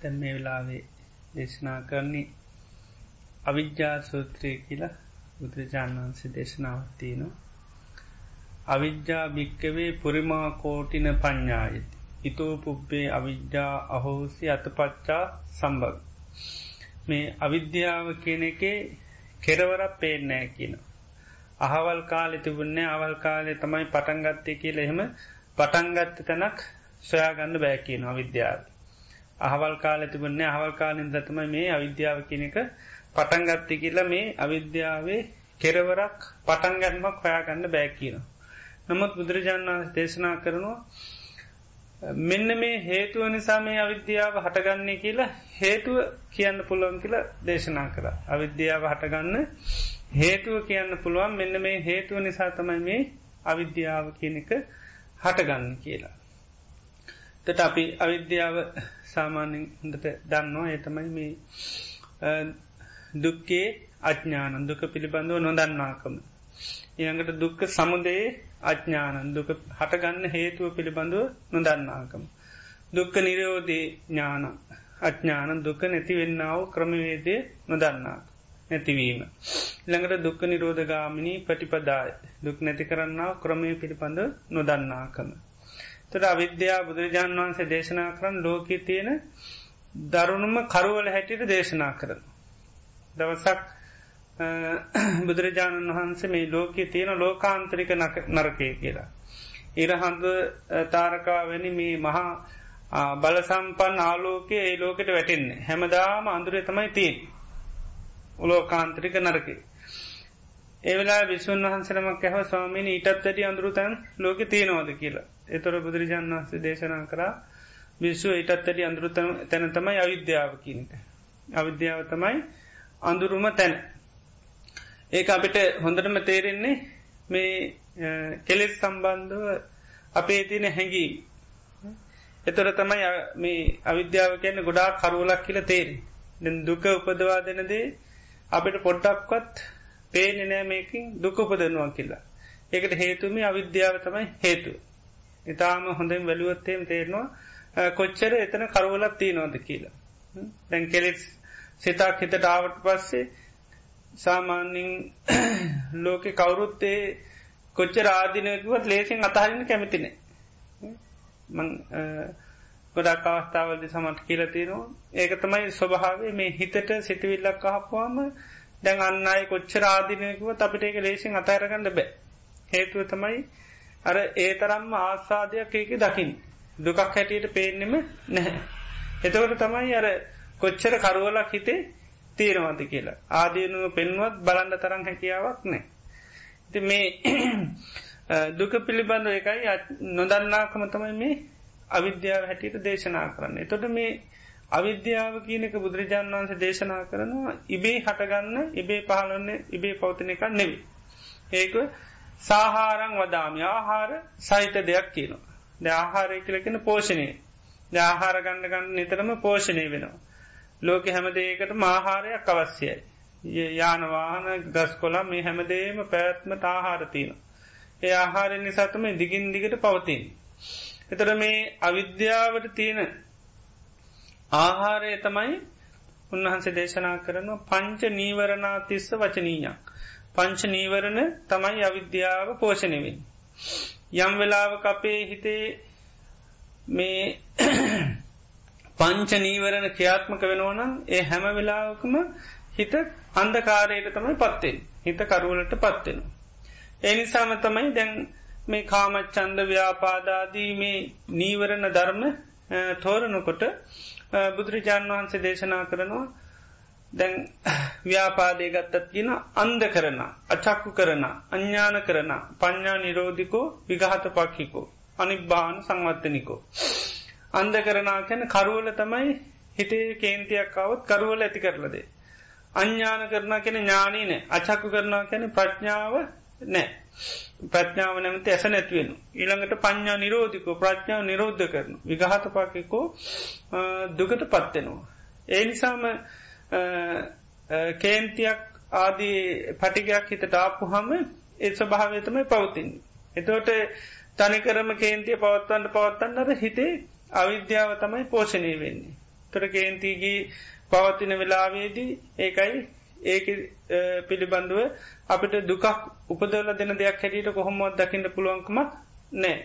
තැන් මේ වෙලාවේ දේශනා කරන්නේ අවිද්‍යා සූත්‍රය කියලා බුදුරජාණන් වන්සේ දේශනාවත්තියනවා. අවිද්‍යා භික්කවේ පුරිමා කෝටින පඤ්ඥායති. ඉතෝ පුබ්බේ අවිද්‍යා අහෝසි අතපච්චා සම්බග. මේ අවිද්‍යාව කියන එකේ කෙරවරක් පේනෑ කියන. අහවල් කාලෙ තිබුන්නේ අවල් කාලෙ තමයි පටන්ගත්තය කියල එහෙම පටන්ගත්ත තැනක් සොයාගන්න බෑ කියන අවිද්‍යාව. අහවල් කාල තිබන්නේ අහවල් කාලින් දතම මේ අවිද්‍යාව කියන එක පටන්ගත්ති කියලා මේ අවිද්‍යාවේ කෙරවරක් පටන්ගැන්මක් හොයාගන්න බෑ කියන. නමුත් බුදුරජාණන් වන්ස දේශනා කරනවා මෙන්න මේ හේතුව නිසා මේ අවිද්‍යාව හටගන්නේ කියලා හේතුව කියන්න පුළුවන් කියලා දේශනා කර. අවිද්‍යාව හටගන්න හේතුව කියන්න පුළුවන් මෙන්න මේ හේතුව නිසා තමයි මේ අවිද්‍යාව කියන එක හටගන්න කියලා. තට අපි අවිද්‍යාව සාමාන්‍යෙන් හොඳට දන්නවා ඒතමයි මේ දුක්කේ අඥානන් දුක පිළිබඳව නොදන්නාකම. ඊඟට දුක්ක සමුදයේ අඥානන් දුක හටගන්න හේතුව පිළිබඳව නොදන්නාකම. දුක්ක නිරෝධී ඥාන අඥානන් දුක නැතිවෙන්නාව ක්‍රමවේදය නොදන්නාක නැතිවීම. ළඟට දුක්ක නිරෝධගාමිනී පටිපදාය දුක් නැති කරන්නාව ක්‍රමය පිළිබඳ නොදන්නාකම. තොට අවිද්‍යා බුදුරජාණන් වහන්සේ දේශනා කරන්න ලෝක තියෙන දරුණුම කරුවල හැටියට දේශනා කරන. දවසක් බුදුරජාණන් වහන්සේ මේ ලෝකයේ තියෙන ලෝකාන්තරික නරකය කියලා. ඉරහන්ද තාරකාවැනි මේ මහා බලසම්පන් ආලෝකය ඒ ලෝකට වැටෙන්නේ හැමදාම අඳුරේ තමයි තියෙන් උලෝකාන්තරික නරකේ. ඒවෙලා විසුන් වහන්සරමක් ඇහ ස්වාමීනි ඉටත් වැඩි අඳුරුතන් ලෝක තියෙනවාද කියලා. එතොර බුදුරජාන් වහන්සේ දේශනා කරා විශ්ව ඉටත් වැඩි අඳුරු තැන තමයි අවිද්‍යාව කියනක. අවිද්‍යාව තමයි අඳුරුම තැන. ඒ අපිට හොඳටම තේරෙන්නේ මේ කෙලෙස් සම්බන්ධව අපේ තියන හැඟී. එතොර තමයි මේ අවිද්‍යාව කියන්න ගොඩා කරුවලක් කියල තේරි. දුක උපදවා දෙනදේ අපිට පොඩ්ඩක්වත් පේනෙ නෑ මේකින් දුක උපදනවා කියලා. ඒකට හේතුමි අවිද්‍යාව තමයි හේතු. ඉතාම හොඳින් වැලුවත්තේම තේරනවා කොච්චර එතන කරුවලක් තියනොද කියලා. දැන් කෙලෙස් සිතක් හිතට ආවට පස්සේ සාමාන්‍යින් ලෝකෙ කවුරුත්තේ කොච්ච රාධිනයකුවත් ලේසින් අතහරන්න කැමතිනේ ගොඩක් අවස්ථාවලද සමට කියලතිනවා ඒක තමයි ස්වභාවේ මේ හිතට සිටවිල්ලක් අහපුවාම දැන් අන්න අයි කොච්ච රාධිනයකුව අපිට ඒක ලේසින් අතහරගන්න බෑ. හේතුව තමයි අර ඒ තරම්ම ආස්වාදයක් ඒක දකිින් දුකක් හැටියට පේනෙම නැහැ එතකට තමයි අර කොච්චර කරුවලක් හිතේ තීරවද කියලා ආදීනුව පෙන්වත් බලන්න තරම් හැකියාවක් නෑ. ති මේ දුක පිළිබඳ එකයි නොදන්නාකම තමයි මේ අවිද්‍යාව හැටියට දේශනා කරන්න. තොට මේ අවිද්‍යාව කියනක බුදුරජාණන් වන්සේ දේශනා කරනවා ඉබේ හටගන්න ඉබේ පහලන්න ඉබේ පෞතන එකක් නෙවි. ඒක සාහාරං වදාමි ආහාර සහිත දෙයක් කියනවා. ද ආහාරය කියලකෙන පෝෂණය ද ආහාර ගන්න ගන්න නිතරම පෝෂණය වෙනවා. ලෝක හැමදේකට මාහාරයක් අවශ්‍යයි. යානවාහන ගස් කොලා මේ හැමදේම පැත්ම තාහාරතින. ඒ ආහාරෙන් නිසාතම දිගින් දිගට පවතින්. එතර මේ අවිද්‍යාවට තියෙන ආහාරය තමයි උන්වහන්සේ දේශනා කරන පංච නීවරණා තිස්ස වචනීයක්. පංච නීවරණ තමයි අවිද්‍යාව පෝෂණවෙන්. යම් වෙලාව අපේ හිතේ මේ පංච නීවරණ ක්‍රියාත්මක වෙනවනම් ඒ හැම වෙලාවකම හිත අන්දකාරයට තමයි පත්වෙන් හිත කරුවලට පත්වෙන. එනිසාම තමයි දැන් මේ කාමච්චන්ද ව්‍යාපාදාදී මේ නීවරණ ධර්ම තෝරනකොට බුදුරජාණන් වහන්සේ දේශනා කරනවා දැන් ව්‍යාපාදය ගත්තත් කියන අන්ද කරන අචක්කු කරන අඥ්ඥාන කරන පඤ්ඥා නිරෝධිකෝ විගහත පක්කිකෝ අනිබ්බාන සංවත්තනිකෝ. අන්ද කරනා කැන කරුවල තමයි හිතේ කේන්තියක් අවත් කරුවල ඇති කරලදේ. අඥ්ඥාන කරන කෙන ඥානී නෑ අචක්කු කරනා කැන ප්‍රඥාව නෑ. ප්‍රඥාව නැමති ඇස නැත්වෙන. ඊළඟට පඥ්ඥා නිරෝධිකෝ ප්‍රඥාව නිරෝධ කරන. විගහත පකෙකෝ දුගට පත්වෙනවා. ඒ නිසාම කේන්තියක් ආදී පටිකයක් හිත ටාපු හම ඒ ස්වභාවතමයි පවතින්. එතෝට තනිකරම කේන්තිය පවත්වන්න පවත්තන්නට හිතේ අවිද්‍යාව තමයි පෝෂණය වෙන්නේ. තොර කේන්තිගේ පවත්තින වෙලාවේදී ඒකයි ඒක පිළිබඳුව අපිට දුකක් උපදවල දෙන දෙයක් හැටියට කොහොමොත් දකිට පුළුවන්කමක් නෑ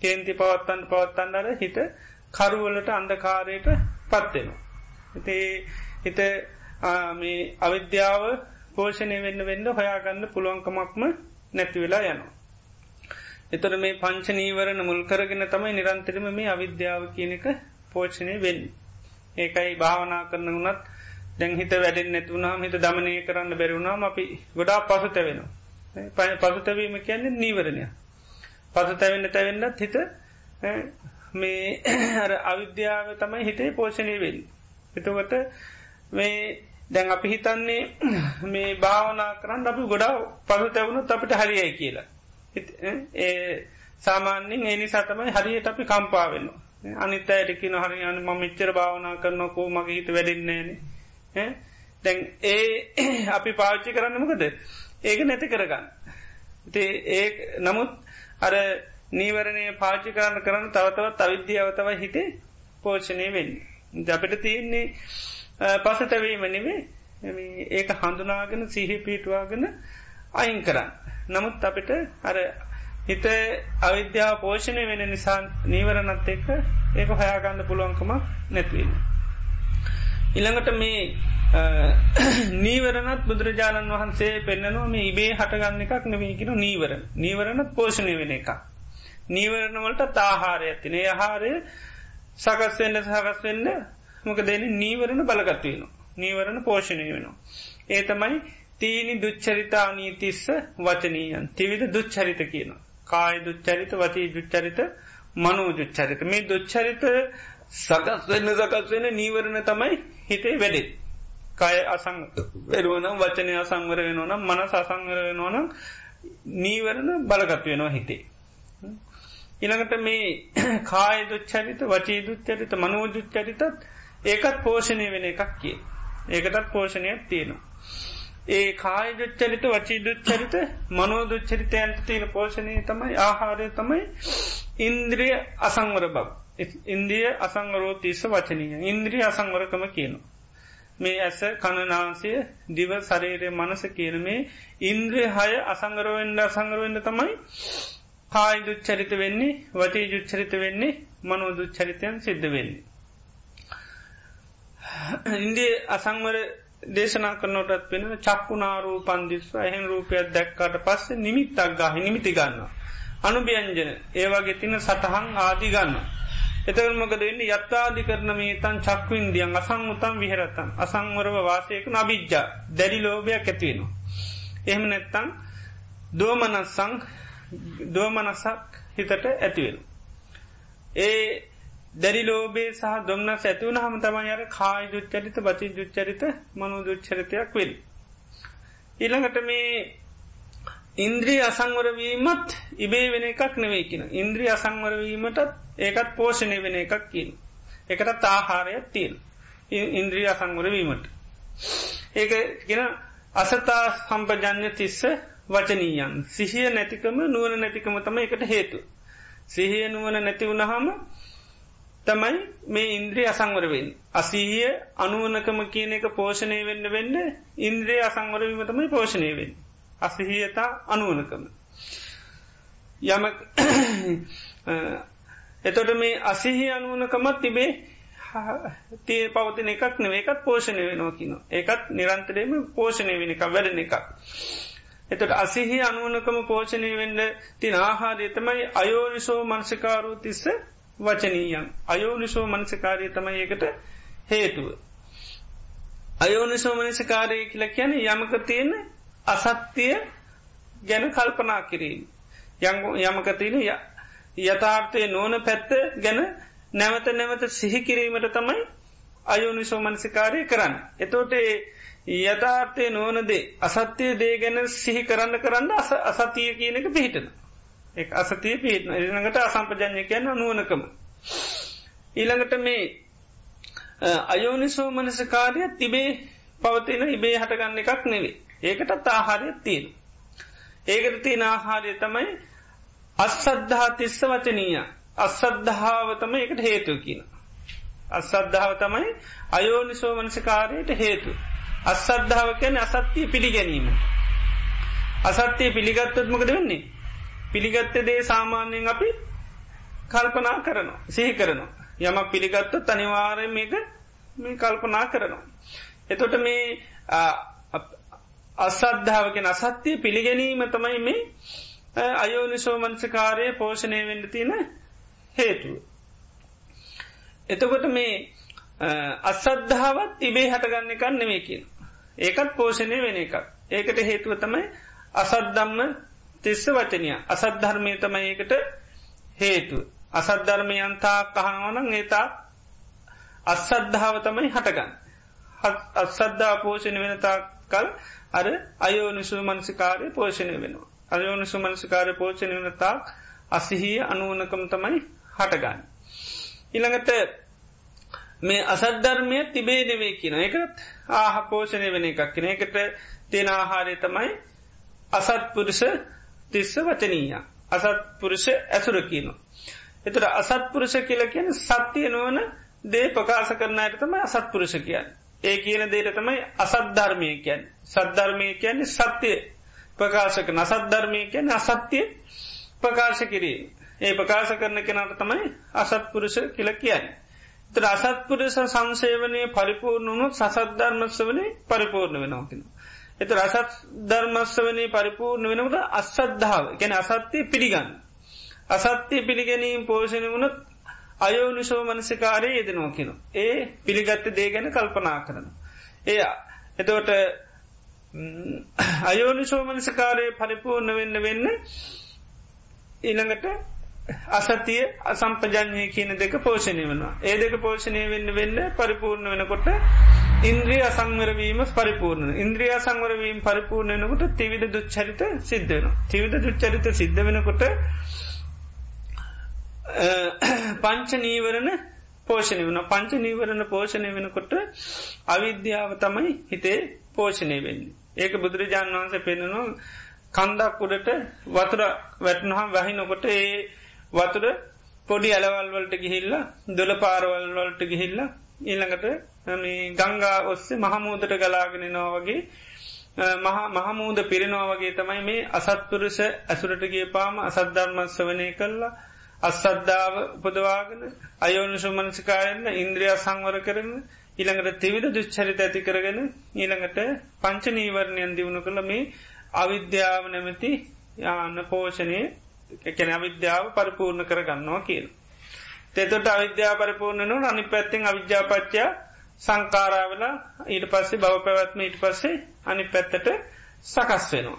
කේන්ති පවත්තන් පවත්තන්නර හිත කරුවලට අන්දකාරයට පත්වෙන. ඉතේ හිත මේ අවිද්‍යාව පෝෂණය වෙන්න වෙන්න හොයාගන්න පුළුවන්කමක්ම නැති වෙලා යනවා. එතොට මේ පංචනීවරණ මුල් කරගෙන තමයි නිරන්තරම මේ අවිද්‍යාව කියන එක පෝෂණය වෙන්න. ඒකයි භාවනා කරන වුණත් දැන් හිත වැඩෙන් නැතුවනාම හිත දමනය කරන්න බැරිවුණාම අපි ගොඩා පසු තැවෙනවා. පසුතැවීම කියන්නේ නීවරණය. පසු තැවෙන්න තැවෙන්නත් හිත මේ අවිද්‍යාව තමයි හිතේ පෝෂණය වෙල්. එතකොට මේ දැන් අපි හිතන්නේ මේ භාවනා කරන්න අපි ගොඩා පසු තැවුණුත් අපිට හරියයි කියලා. ඒ සාමාන්‍යෙන් ඒනි සතමයි හරියට අපි කම්පාවෙනවා. අනිත ඇටකි නොහරි යන ම මිච්චර භාවනා කරනකෝ මගේ හිත වැඩින්නේන දැන් ඒ අපි පාච්චි කරන්නමකද ඒක නැති කරගන්න. ඒ නමුත් අර නීවරණය පාචි කරන්න කරන්න තවතවත් අවිද්‍යාවතව හිතේ පෝෂණය වෙන්න. අපිට තියෙන්නේ පසතවීම නෙවේ ඒක හඳුනාගෙන සිහි පීටවාගෙන අයින් කරන්න. නමුත් අපිට අර හිත අවිද්‍යාව පෝෂණය වෙන නිසා නීවරණත් එක්ක ඒක හයාගන්න පුළුවන්කම නැත්වීම. ඉළඟට මේ නීවරණත් බුදුරජාණන් වහන්සේ පෙන්න්නනවා මේ ඉබේ හටගන්න එකක් නවීගෙන නීවරණ නීවරණත් පෝෂණය වෙන එක. නීවරණවලට තාහාරය ඇතින ආහාරය සකස්වෙන්න සකස් වෙන්න මොක දෙන නීවරණ බලගත්වයන. නීවරණ පෝෂණය වෙනවා. ඒ තමයි තීනි දුච්චරිතා නීතිස්ස වචනීයන් තිවිධ දුච්චරිත කියනවා. කාය දුච්චරිත වචී දුච්චරිත මනෝ දුච්චරිත මේ දුච්චරිත සකස් වෙන්න සකස් වෙන නීවරණ තමයි හිතේ වැඩෙත්. කය අසං වෙරුවනම් වචනය අසංවර වෙනවනම් මනස අසංවර වෙනවනම් නීවරණ බලගත් වෙනවා හිතේ. ඉළඟට මේ කාය දුච්චරිත වචී දුච්චරිත මනෝ දුච්චරිතත් ඒකත් පෝෂණය වෙන එකක් කිය. ඒකටත් පෝෂණයක් තියෙනවා. ඒ කාය දුච්චරිත වචී දුච්චරිත මනෝ දුච්චරිතයන්ට තියෙන පෝෂණය තමයි ආහාරය තමයි ඉන්ද්‍රිය අසංවර බව. ඉන්දිය අසංවරෝ තිස්ස වචනීය ඉන්ද්‍රිය අසංවරකම කියනවා. මේ ඇස කණනාන්සය දිව සරේරය මනස කියන මේ ඉන්ද්‍රිය හය අසංගරවෙන්ඩ අසංගරවෙන්න තමයි කායි දුච්චරිත වෙන්නේ වටී ජුච්චරිත වෙන්නේ මනෝ දුච්චරිතයන් සිද්ධ වෙන්නේ. ඉන්දිය අසංවර දේශනා කරනොටත් වෙන චක්කුනාරූ පන්දිස්ව එහෙන් රූපයක් දැක්කාට පස්සේ නිමිත්තක් ගහ නිමිති ගන්න. අනුභ්‍යංජන ඒවාගේ තින සටහන් ආදි ගන්න. එතකමකද වෙන්න යත්තාදි කරන මේ තන් චක්ව ඉන්දියන් අසං උතම් විහරතන් අසංවරව වාසයක නබිජ්ජා දැඩි ලෝභයක් ඇතිවෙනවා. එහෙම නැත්තං දෝමනස්සං දෝමනසක් හිතට ඇතිවෙන. ඒ දැරි ලෝබේ සහ දොම්න්න ඇතිවන හම තමයි අර කායි දුච්චරිත බචි දුච්චරිත මනු දුච්චරිතයක් වෙල්. ඊළඟට මේ ඉන්ද්‍රී අසංවරවීමත් ඉබේ වෙන එකක් නෙවෙයිකින. ඉන්ද්‍රී අසංවරවීමටත් ඒකත් පෝෂණය වෙන එකක් කියන. එකට තාහාරයක් තියෙන්. ඉන්ද්‍රී අසංවරවීමට. ඒක ගෙන අසතා සම්පජන්‍ය තිස්ස වචනීයන්. සිහිය නැතිකම නුවන නැතිකම තම එකට හේතු. සිහිය නුවන නැති වුණහම තමයි මේ ඉන්ද්‍රී අසංවරවෙන්. අසීහිය අනුවනකම කියන එක පෝෂණය වෙන්න වෙන්න ඉන්ද්‍රී අසංවරවීම තමයි පෝෂණය වෙන්. අසහියතා අනුවනකම. යම එතොට මේ අසිහි අනුවනකමත් තිබේ තිය පවතින එකක් නෙව එකත් පෝෂණය වෙනවා කියන. ඒකත් නිරන්තරයම පෝෂණය වෙන එක වැඩන එකක්. එතට අසිහි අනුවනකම පෝෂණය වෙන්න තින ආහාරය තමයි අයෝනිසෝ මංසිකාරූ තිස්ස වචනීයන් අයෝනිසෝ මනසිකාරය තමයි ඒකට හේතුව. අයෝනිසෝ මනසිකාරය කියල කියන යමක තියෙන අසත්‍යය ගැන කල්පනා කිරීම. යමක තියෙන යථාර්ථය නෝන පැත්ත ගැන නැවත නැවත සිහි කිරීමට තමයි අයෝනිසෝ මනසිකාරය කරන්න. එතෝට යථාර්ථය නෝනදේ අසත්‍යය දේ ගැන සිහි කරන්න කරන්න අසතිය කියන එක පිහිටන. එක් අසතිය පිහිටන එළඟට අසම්පජඥය කියන්න නුවනකම. ඊළඟට මේ අයෝනිසෝ මනසකාරය තිබේ පවතින ඉබේ හටගන්න එකක් නෙවේ. ඒකටත් ආහාරය තියෙන. ඒකට තියෙන ආහාරය තමයි අස්සද්ධහා තිස්ස වචනීය අස්සද්ධාව තම එකට හේතුව කියන. අස්සද්ධාව තමයි අයෝනිසෝ මනසිකාරයට හේතු. අස්සද්ධාව කැන අසත්‍යය පිළිගැනීම. අසත්‍යය පිළිගත්තත්මකද වෙන්නේ. පිළිගත්ත දේ සාමාන්‍යයෙන් අපි කල්පනා කරනවා. සිහි කරනවා. යමක් පිළිගත්තොත් අනිවාරය මේක මේ කල්පනා කරනවා. එතොට මේ අසද්ධාවගෙන අසත්‍යය පිළිගැනීම තමයි මේ අයෝනිසෝ මංසකාරය පෝෂණය වෙන්න තියෙන හේතුව. එතකොට මේ අසද්ධාවත් තිබේ හටගන්න එකක් නෙමේ කියන. ඒකත් පෝෂණය වෙන එකක්. ඒකට හේතුව තමයි අසද්දම්ම තිස්ස වචනය අසද්ධර්මය තමයි ඒකට හේතු. අසද්ධර්මයන්තා කහනවනං ඒතා අස්සද්ධාව තමයි හටගන්න. අත්සද්ධා පෝෂණ වෙනතා කල් අර අයෝනිසු මනසිකාරය පෝෂණය වෙනවා. අයෝනිසු මනසිකාරය පෝෂණය වනතා අසිහිය අනුවනකම තමයි හටගන්න. ඉළඟට මේ අසද්ධර්මය තිබේ නෙවේ කියන එකත් ආහ පෝෂණය වෙන එකක් කියෙන එකට තියෙන ආහාරය තමයි අසත්පුරුෂ තිස්ස වචනීය අසත්පුරුෂ ඇසුර කියන. එතුර අසත්පුරුෂ කියල කියන සත්‍යය නොවන දේ ප්‍රකාශ කරනයට තමයි අසත්පුරුෂ කියන්න. ඒ කියන දේට තමයි අසද්ධර්මය කියන් සද්ධර්මය කියන්නේ සත්‍යය ප්‍රකාශක නසද්ධර්මය කියන අසත්‍යය ප්‍රකාශ කිරීම. ඒ ප්‍රකාශ කරන කෙනට තමයි අසත්පුරුෂ කියල කියන්න. තර අසත්පුරුෂ සංසේවනය පරිපූර්ණුණු සසද්ධර්මස්ස වනේ පරිපූර්ණ වෙනවාකිෙන. එත රසත් ධර්මස්වනේ පරිපූර්ණ වෙනකට අස්සද්ධාව ගැන අසත්‍යය පිළිගන්න. අසත්‍යය පිළිගැනීම් පෝෂණය වුණත් අයෝනිසෝ මනසිකාරය යෙදෙනවා කියෙන. ඒ පිළිගත්ත දේ ගැන කල්පනා කරන. එය එතවට අයෝනිසෝ මනසිකාරය පරිපූර්ණ වෙන්න වෙන්න ඊළඟට අසතිය අසම්පජඥය කියන දෙක පෝෂණය වනවා. ඒ දෙක පෝෂණය වෙන්න වෙන්න පරිපූර්ණ වෙනකොට ඉන්ද්‍රිය අසංවරවීම පරිපූර්ණ ඉන්ද්‍රිය සංවරවීම පරිපූර්ණ වෙනකොට තිවිධ දුච්චරිත සිද්ධන. තිවිධ දුච්චරිත සිද්ධ වෙනකොට පංච නීවරණ පෝෂණය වන පංච නීවරණ පෝෂණය වෙනකොට අවිද්‍යාව තමයි හිතේ පෝෂණය වෙන්නේ. ඒක බුදුරජාණන් වහන්ස පෙන්නවා කන්දක් උඩට වතුර වැටනහම් වැහිනොකොට ඒ වතුර පොඩි ඇලවල්වලට ගිහිල්ලා දොල පාරවල්වලට ගිහිල්ලා ඊළඟට ගංගා ඔස්සේ මහමූදට ගලාගෙන නෝවගේ මහමූද පිරිනවා වගේ තමයි මේ අසත්පුරුෂ ඇසුරටගේ පාම අසද්ධර්මත් වනය කල්ලා අස්සද්ධාව උපදවාගෙන අයෝනිසු මනසිකාරන්න ඉන්ද්‍රිය සංවර කරන ඊළඟට තිවිධ දුච්චරිත ඇති කරගෙන ඊළඟට පංච නීවරණයන් දියුණු කළ මේ අවිද්‍යාව නැමැති යාන්න පෝෂණය එකැන අවිද්‍යාව පරිපූර්ණ කරගන්නවා කියල්. තෙතොට අවිද්‍යා පරිපූර්ණනු අනි පැත්තිෙන් අවිද්‍යාපච්චා සංකාරාවලා ඊට පස්සේ බව පැවත්ම ඊට පස්සේ අනි පැත්තට සකස් වෙනවා.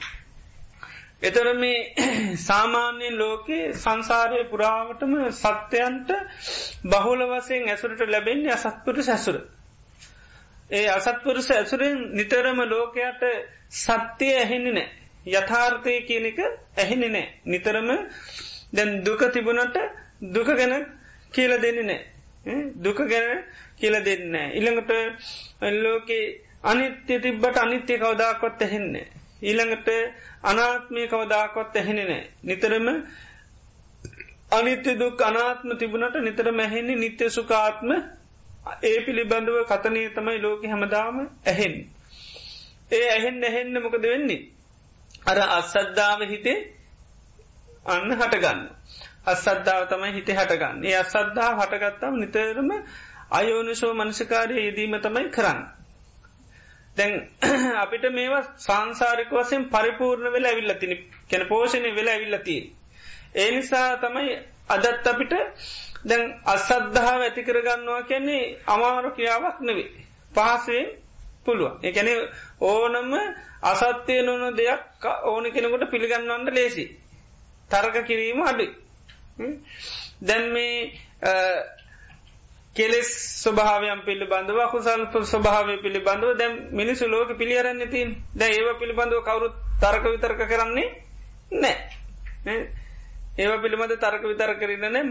එතර මේ සාමාන්‍යයෙන් ලෝකයේ සංසාරය පුරාවටම සත්‍යයන්ට බහුල වසයෙන් ඇසුරට ලැබෙන්නේ අසත්පුට සැසුර. ඒ අසත්පුරුෂ ඇසුරෙන් නිතරම ලෝකයට සත්‍යය ඇහෙන්නේ නෑ. යථාර්ථය කියන එක ඇහෙන්නේ නෑ. නිතරම දැන් දුක තිබුණට දුක ගැන කියල දෙන්නේ නෑ. දුක ගැන කියල දෙන්න. ඉළඟට ලෝකේ අනිත්‍ය තිබ්බට අනිත්‍ය කවදාකොත් ඇහෙන්නේ. ඊළඟට අනාත්මය කවදාකොත් ඇහෙන නෑ. නිතරම අනිත්‍ය දුක් අනාත්ම තිබුණට නිතර මැහෙන්නේ නිත්‍ය සුකාත්ම ඒ පිළිබඳව කතනය තමයි ලෝක හැමදාම ඇහෙන්. ඒ ඇහෙන් ඇහෙන්න මොකද වෙන්නේ. අර අස්සද්ධාව හිතේ අන්න හටගන්න. අස්සද්ධාව තමයි හිතේ හටගන්න. ඒ අස්සද්ධා හටගත්තම නිතරම අයෝනිසෝ මනසිකාරය යෙදීම තමයි කරන්න. දැන් අපිට මේවා සංසාරික වසයෙන් පරිපූර්ණ වෙලා ඇවිල්ලතින කැන පෝෂණය වෙලා ඇවිල්ලතිය. ඒ නිසා තමයි අදත් අපිට දැන් අස්සද්ධාව ඇති කරගන්නවා කියන්නේ අමාරු කියාවක් නෙවේ. පහසුවෙන් පුළුවන්. එකැන ඕනම අසත්‍යය නොන දෙයක් ඕන කෙනකොට පිළිගන්නවන්ට ලේසි. තර්ක කිරීම අඩි. දැන් මේ කෙලෙස් ස්වභාවයන් පිළිබඳව කුසල් ස්වභාවය පිළිබඳව දැම් මිනිසු ලෝක පිළියරන්න තින් ද ඒව පිළිබඳව කවුරුත් තරක විතර්ක කරන්නේ නෑ ඒව පිළිබඳ තර්ක විතර කරන්න නම්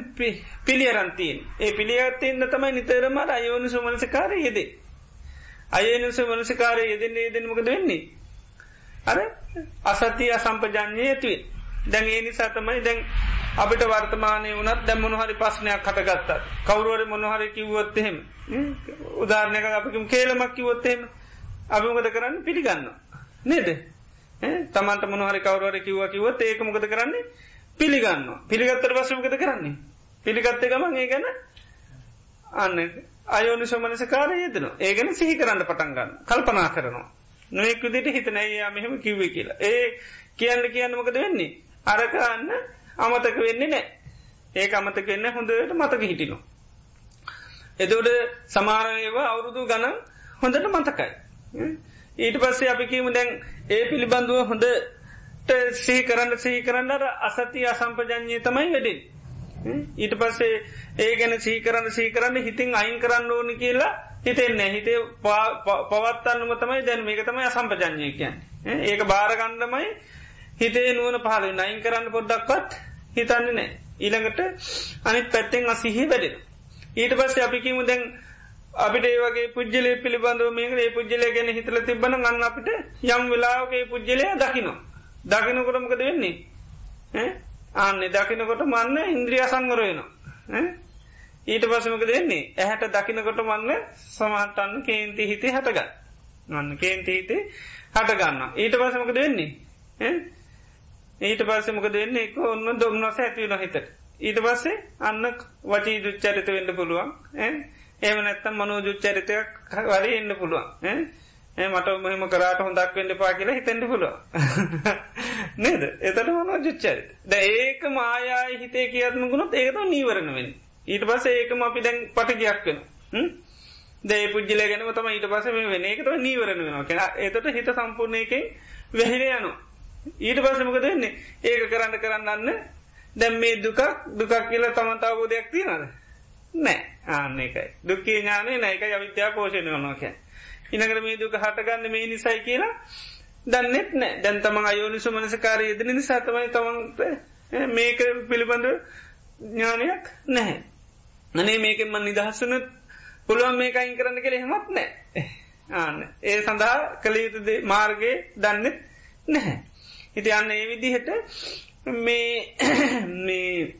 පිළියරන්තිීන් ඒ පිළියත්තියන්න තමයි නිතරම අයෝනු සුමනසකාරය යෙදේ අයනුස මනසිකාරය යෙදෙන්නේ යෙදෙනමකද වෙන්නේ? අර අසතිය අසම්පජානය ඇතුවේ දැන් ඒ නිසා තමයි දැන් අපිට වර්තමානය වනත් දැ මොනහරි පස්්නයක් කටගත්තත් කවරුවර මොනහරි කිව්වොත්තහෙම උදාරණයක අපිකම කේලමක් කිවොත්තහෙම අභිමකද කරන්න? පිළිගන්න නේද? තමන්ට මොනහරි කවරුවර කිව්ව කිවොත් ඒක මොකද කරන්නේ? පිළිගන්න පිළිගත්තර පසමකද කරන්නේ? පිළිගත්ත ගමන් ඒ ගැන අන්න අයෝනි සොමනස කාරය යෙදන ඒගැන සිහි කරන්න පටන්ගන්න කල්පනා කරනවා. නොෙක් විදිට හිතනයි මෙහෙම කිව්වේ කියලා. ඒ කියන්න කියන්න මොකද වෙන්නේ? අරකන්න අමතක වෙන්නේ නෑ ඒ අමතක වෙන්න හොඳට මතක හිටිනවා. එදෝට සමාරයවා අවුරුදු ගණන් හොඳට මතකයි. ඊට පස්සේ අපි කියීම දැන් ඒ පිළිබඳුව හොඳ සී කරන්න සහි කරන්නට අසති අසම්පජඥය තමයි වැඩෙන් ඊට පස්සේ ඒ ගැන සීකරන්න සීකරන්න හිතින් අයින් කරන්න ඕනි කියලා හිතෙන්නේ හිතේ පවත්තන්නම තමයි දැන් මේක තමයි අසම්පජඥය කියන්න. ඒක භාරගණ්ඩමයි හිතේ නුවන පහල නයින් කරන්න පොඩ්ඩක්වත් හිතන්න නෑ ඊළඟට අනිත් පැත්තෙන් අසිහි වැඩෙන ඊට පස්සේ අපිකිමු දැන් අපිට ඒවගේ පුද්ජලය පිළිබඳව මේක ඒ පුද්ජලය ගැන හිතල තිබන ගන්න අපිට යම් වෙලාවගේ පුද්ජලය දකිනවා. දකිනකොටමකද වෙන්නේ? ආන්නේ දකිනකොට මන්න ඉන්ද්‍රිය සංගරයනවා ඊට පසමක දෙන්නේ ඇහැට දකිනකොට මන්න සමහටන්න කේන්ති හිතේ හටගන්න මන්න කේන්ති හිතේ හටගන්න ඊට පසමක දෙන්නේ ඊට පස්සමක දෙන්නේ එක ඔන්න දොම්නොස ඇතිවන හිතට. ඊට පස්සේ අන්න වචී දුච්චරිත වෙන්න පුළුවන් ඒම නැත්තම් මනෝ ජුච්චරිතයක් වරි එන්න පුළුවන් මට මෙහම කරාට හොඳක් වෙන්න පා කියලා හිතෙන්ට පුළුව නේද? එතට මන ජුච්චරිත ද ඒක මායාය හිතේ කියත්මකුණොත් ඒකත නීවරණවෙන් ඊට පස ඒකම අපි දැන් පටගයක් වෙන දේ පුද්ජල ගැනම තම ඊට පස වෙන ඒකත නීවරණ වෙනවා. කියෙන එතට හිත සම්පූර්ණයකෙන් වැහිර යනු ඊට පසමක දෙන්නේ ඒක කරන්න කරන්නන්න දැම් මේ දුකක් දුකක් කියලා තමන්තාවබෝධයක් තියෙනද නෑ. ආන්න එකයි දුක්කේ ඥානය නෑක අවිද්‍යා පෝෂණය වනවා කෑ ඉනකර මේ දුක හටගන්න මේ නිසයි කියලා දන්නෙත් නෑ. දැන්තම අයෝනිසු මනසකාරය යෙදෙන නිසාතමයි තමන්ට මේක පිළිබඳ ඥානයක් නැහැ. අනේ මේකෙන් මන් නිදහස්සනත් පුළුවන් මේක අයින් කරන්න කෙළ හෙමත් නෑ. ආන්න. ඒ සඳහා කළ යුතුද මාර්ගය දන්නෙත් නැහැ. හිති අන්න ඒ විදිහට මේ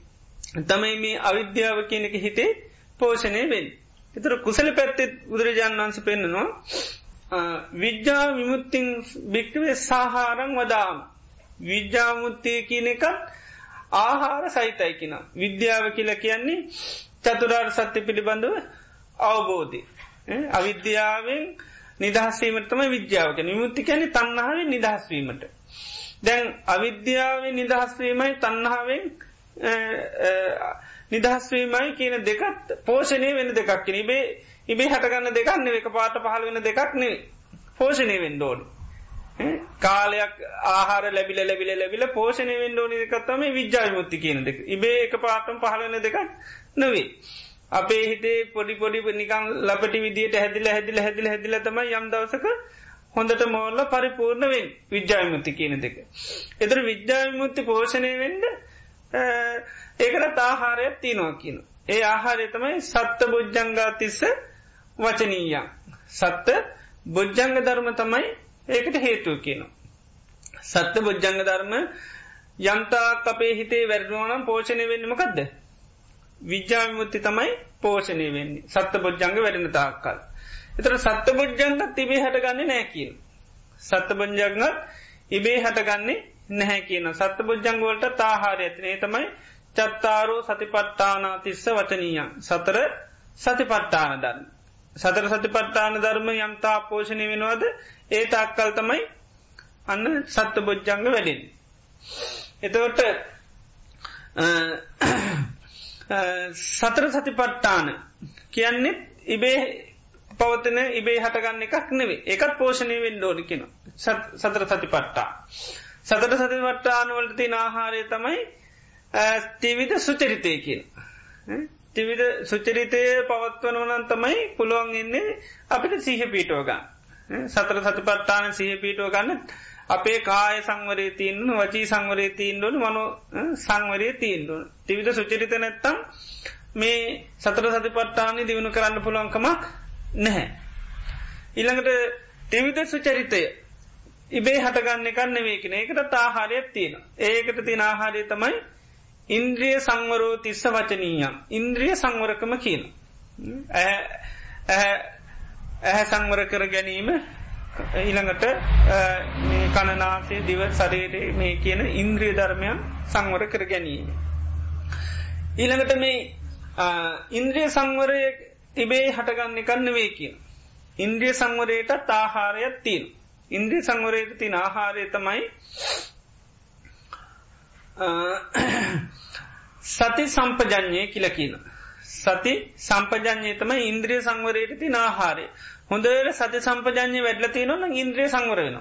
තමයි මේ අවිද්‍යාව කියනක හිතේ පෝෂණය වෙන්. එතර කුසල පැත්තෙත් බුදුරජාණන් වන්ස පෙන්න්නනවා විද්‍යා විමුත්තිං භික්ටවේ සාහාරං වදාම. විද්‍යාමුත්තය කියන එකත් ආහාර සහිතයි කියෙන විද්‍යාව කියල කියන්නේ චතුරාර් සත්‍ය පිළිබඳව අවබෝධය. අවිද්‍යාවෙන් නිදහස්වීමටම විද්‍යාවක නිමුත්ති කැන තන්නහාව නිදහස්වීමට දැන් අවිද්‍යාව නිදහස්වීමයි තන්නහාවෙන් නිදහස්වීමයි කියන දෙකත් පෝෂණය වෙන දෙකක් කියෙන ඉබේ ඉබේ හටගන්න දෙකන්න එක පාට පහල වෙන දෙකක්නේ පෝෂණය වෙන් ඩෝඩ කාලයක් ආහාර ලැබිල ලැබිල ලැබිල පෝෂණය වෙන් ඩෝනි දෙකත්තම විද්‍යාය මුත්ති කියන දෙක. ඉබේ එක පාටම් පහලවෙන දෙකක් නොවේ අපේ හිතේ පොඩි පොඩි නිකම් ලපටි විදිට හැදිල හැදිල හැදිල හැදිල තම යම් දවසක හොඳට මෝල්ල පරිපූර්ණවෙන් විද්‍යායමුත්ති කියන දෙක. එතර විද්‍යායමුත්ති පෝෂණය වෙන්ඩ ඒකට ආහාරයක් තියනවා කියන. ඒ ආහාරය තමයි සත්ත බොජ්ජංගා තිස්ස වචනීයන්. සත්ත බොජ්ජංග ධර්ම තමයි ඒකට හේතුව කියනවා. සත්ත බොජ්ජංග ධර්ම යම්තා අපේ හිතේ වැරදුවනම් පෝෂණය වෙන්නමකක්ද. විද්‍යාවිමුත්ති තමයි පෝෂණය වෙන්නේ සත්ත බොජ්ජංග වැඩෙන තාක්කල්. එතර සත්ත බොජ්ජංගත් තිබේ හටගන්නේ නෑ කියන. සත්ත බොජ්ජංගත් ඉබේ හටගන්නේ නැහැ කියන සත්ත බොජ්ජංගවලට තාහාර ඇතිනේ තමයි චත්තාරෝ සතිපට්ටානා තිස්ස වචනීයන් සතර සතිපට්ටාන දන්න. සතර සතිපට්ටාන ධර්ම යම්තා පෝෂණය වෙනවාද ඒ තාක්කල් තමයි අන්න සත්ත බොජ්ජංග වැඩෙන්. එතවට සතර සතිපට්ටාන කියන්නේ ඉබේ පවතන ඉබේ හටගන්න එකක් නෙවේ එකත් පෝෂණය වෙන් ඩෝඩි කෙන සතර සති පට්ටා. සතර සති පට්ටානුවලට තින ආහාරය තමයි තිවිද සුචරිතය කියන. තිවිද සුචරිතය පවත්වනවනන් තමයි පුළුවන් එන්නේ අපිට සීහ පීටෝගන්න. සතර සති පට්ටාන සහ පීටෝ ගන්න අපේ කාය සංවරේ තියන්න වචී සංවරේ තිීන්ඩුවන මනු සංවරේ තිීන්ඩුව. තිවිද සුචරිත නැත්තම් මේ සතර සති පට්ටානි දියුණු කරන්න පුළුවන්කමක් නැහැ. ඉළඟට තිවිද සුචරිතය ඉබේ හටගන්න කන්න වේකන ඒකට තාහාරයක් තියෙන ඒකට තින ආහාරය තමයි ඉන්ද්‍රිය සංවරෝ තිස්ස වචනීයම් ඉන්ද්‍රිය සංවරකම කියන. ඇහැ සංවර කර ගැනීම ඊළඟට කණනාසේ දිව සරේරේ මේ කියන ඉන්ද්‍රිය ධර්මයන් සංවර කර ගැනීම. ඊළඟට මේ ඉන්ද්‍රිය සංවරය තිබේ හටගන්න කන්න වේ කියන. ඉන්ද්‍රිය සංවරයට තාහාරයක් තිීන්. ඉන්ද්‍රිය සංවරයට තින ආහාරය තමයි සති සම්පජඥය කියලකින. සති සම්පජඥය තම ඉන්ද්‍රිය සංවරයට තින ආහාරය. හොඳට සති සම්පජඥය වැඩල තියන න ඉන්ද්‍රිය සංවර වෙන.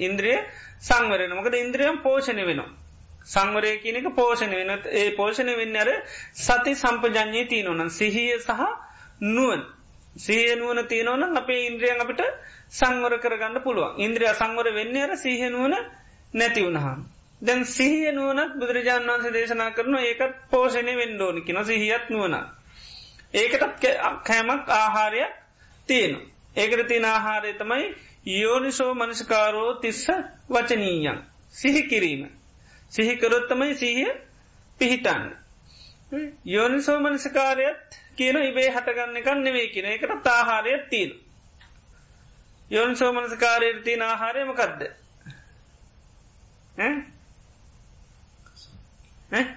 ඉන්ද්‍රිය සංවරන මොකද ඉන්ද්‍රියම් පෝෂණ වෙනවා. සංවරය කියනක පෝෂණ වෙන ඒ පෝෂණ වෙන්න අර සති සම්පජඥය තියනවන සිහිය සහ නුවන් සහ නුවන තියනවන අපේ ඉන්ද්‍රියන් අපිට සංවර කරගන්න පුළුවන් ඉන්ද්‍රිය සංවර වෙන්න අර සීහනුවන නැති වුණහම් දැන් සිහිය නුවනත් බුදුරජාණන් වන්සේ දේශනා කරන ඒකත් පෝෂණය වෙන්ඩෝනි කියෙන සිහියත් නුවන. ඒකටත් කෑමක් ආහාරයක් තියෙනු. ඒකට තියෙන ආහාරය තමයි යෝනිසෝ මනස්කාරෝ තිස්ස වචනීයන්. සිහි කිරීම. සිහිකරොත්තමයි සිහිය පිහිටන්න. යෝනිසෝ මනසිකාරයත් කියන ඉබේ හටගන්න එකන්න නෙවේ කියන එකට තාහාරයක් තියෙන. යෝනිසෝ මනසකාරයට තියෙන ආහාරයමකක්ද. නෑ. නෑ.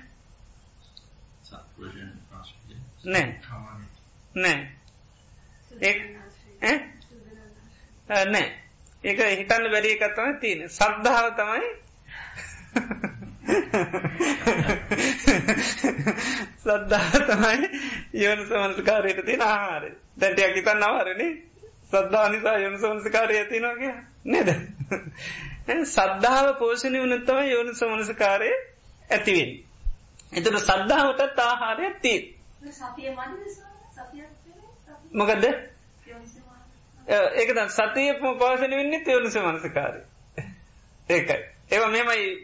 නෑ. ඒක හිතන්න බැරි එකත්තම තියෙන සද්ධාව තමයි සද්ධා තමයි යෝන සමන්ස්කාරයට තින ආහාරය දැටයක් හිතන්න අවරණ සද්ධා නිසා යොන සමන්ස්කාරය ඇතිනවාගේ නේද? සද්ධාව පෝෂණය වනත්තම යෝනු සමනසකාරය ඇතිවෙන්. එතට සද්ධාවටත් ආහාරයක් තිී. මොකදද? ඒක සතිය පාසන වෙන්නේ තවරුස මනසකාරය ඒකයි. ඒව මෙමයි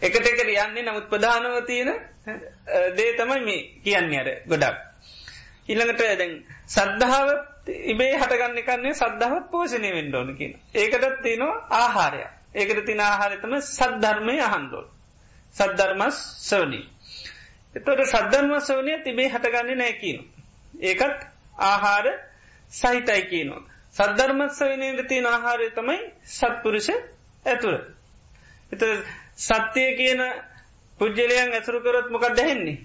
එකට එකට යන්නේ නමුත් ප්‍රධානව තියෙන දේ තමයි මේ කියන්නේ අර ගොඩක් ඉළඟට දැන් සද්ධාව ඉබේ හටගන්න කන්නේ සද්ධාවත් පෝෂණය වෙන්ඩෝන කියන ඒකටත් තියෙනවා ආහාරය ඒකට තින ආහාරතම සද්ධර්මය අහන්ඩෝල් සද්ධර්මස් සවනී. එතොට සද්ධර්මස් වනය තිබේ හටගන්නේ නෑ කියන. ඒකත් ආහාර සහිතයි කියනවා. සද්ධර්මත් වනයට තියෙන ආහාරය තමයි සත්පුරුෂ ඇතුර. එත සත්‍යය කියන පුද්ජලයන් ඇතුරුකරොත් මොකක් දැහෙන්නේ.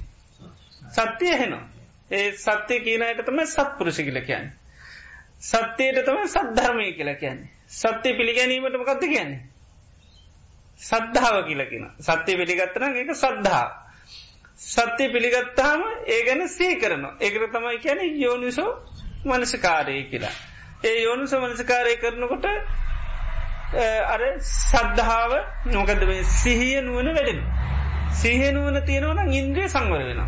සත්‍යය හෙනවා. ඒ සත්‍යය කියනයට තම සත්පුරුෂ කියල කියන්න. සත්‍යයට තම සද්ධර්මය කියලා කියන්නේ. සත්‍යය පිළිගැනීමට මොකක්ද කියන්නේ. සද්ධාව කියලකින සත්‍යය පිළිගත්තන එක සද්ධා. සත්‍යය පිළිගත්තාම ඒ ගැන සේ කරන ඒකර තමයි කියන යෝනිසෝ මනසකාරය කියලා. ඒ යෝනිස මනසකාරය කරනකොට අර සද්ධාව නොකද මේ සිහිය නුවන වැඩෙන. සිහිය නුවන තියෙනවන ඉන්ද්‍රිය සංවර වෙන.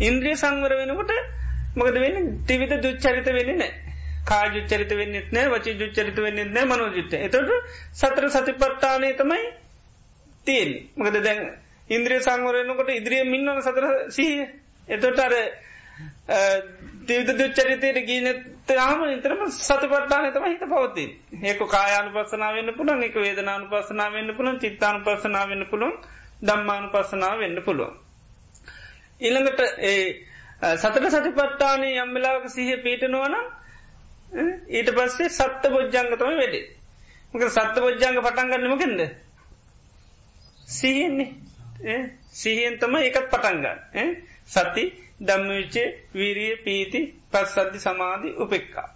ඉන්ද්‍රිය සංවර වෙනකොට මොකද වෙන්න තිවිත දුච්චරිත වෙන්න නෑ. කා ජුච්චරිත වෙන්නෙත් නෑ වචි ජුච්චරිත වෙන්නෙත් නෑ මනෝජිත. එතට සතර සතිපට්ටානය තමයි තියෙන් මකද දැන් ඉන්ද්‍රිය සංවරයනකොට ඉදිරිය මින්නවන සතර සීහ එතොට අර තිවිත දුච්චරිතයට ගීනතයාම ඉතරම සතපට්ටාන තම හිත පවති ඒක කායානු පසනාවන්න පුළන් එක වේදනානු පසනාවන්න පුළන් චිත්තානු පසනාවන්න පුළුවන් දම්මානු පසනාව වෙන්න පුළුවන්. ඉළඟට ඒ සතට සතිපට්ටානය යම්වෙලාවක සිහ පීටනුවන ඊට පස්සේ සත්ත බොජ්ජංගතම වැඩේ. මක සත්ත බොජ්ජංග පටන්ගන්නමකෙන්ද සිහියන්නේ සිහියෙන් තම එකත් පටන්ගන්න සති දම්මවිචේ වීරිය පීති පස් සද්ධි සමාධි උපෙක්කා.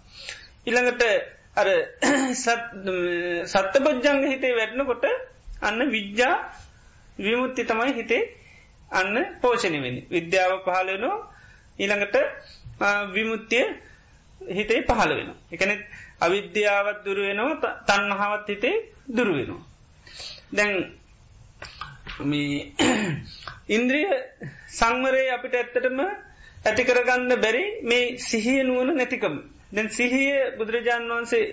ඉළඟට අර සත්ත බොජ්ජංග හිතේ වැටනකොට අන්න විද්‍යා විමුත්ති තමයි හිතේ අන්න පෝෂණය වෙනි. විද්‍යාව පහලනෝ ඊළඟට විමුත්තිය හිතේ පහළ වෙන. එකන අවිද්‍යාවත් දුරුවෙනවා තන්නහාවත් හිතේ දුරුවෙනවා. දැන් මේ ඉන්ද්‍රිය සංවරය අපිට ඇත්තටම ඇතිකරගන්න බැරි මේ සිහිය නුවන නැතිකම. දැන් සිහිය බුදුරජාණන් වහන්සේ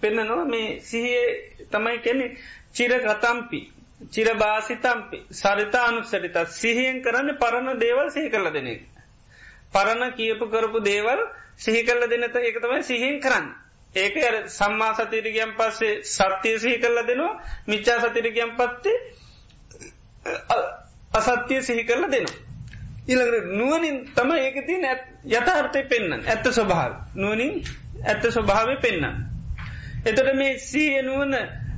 පෙන්නනවා මේ සිහිය තමයි කෙනෙ චිර ගතම්පි චිර භාසිතම්පි සරිතා අනුක්සටිත සිහියෙන් කරන්න පරණ දේවල් සිහි කරල දෙනෙ. පරණ කියපු කරපු දේවල් සිහි කරල දෙනත ඒක තමයි සිහියෙන් කරන්න. ඒක සම්මා සතිරගයම් පස්සේ සත්‍යය සිහි කරල දෙනවා මිච්චා සතිරගයම් පත්තේ අසත්‍යය සිහි කරල දෙනවා. ඉළඟට නුවනින් තම ඒක තින් යථාර්ථය පෙන්න්න ඇත්ත ස්වභාව නුවනින් ඇත්ත ස්වභාවය පෙන්න්න. එතට මේ සීය නුවන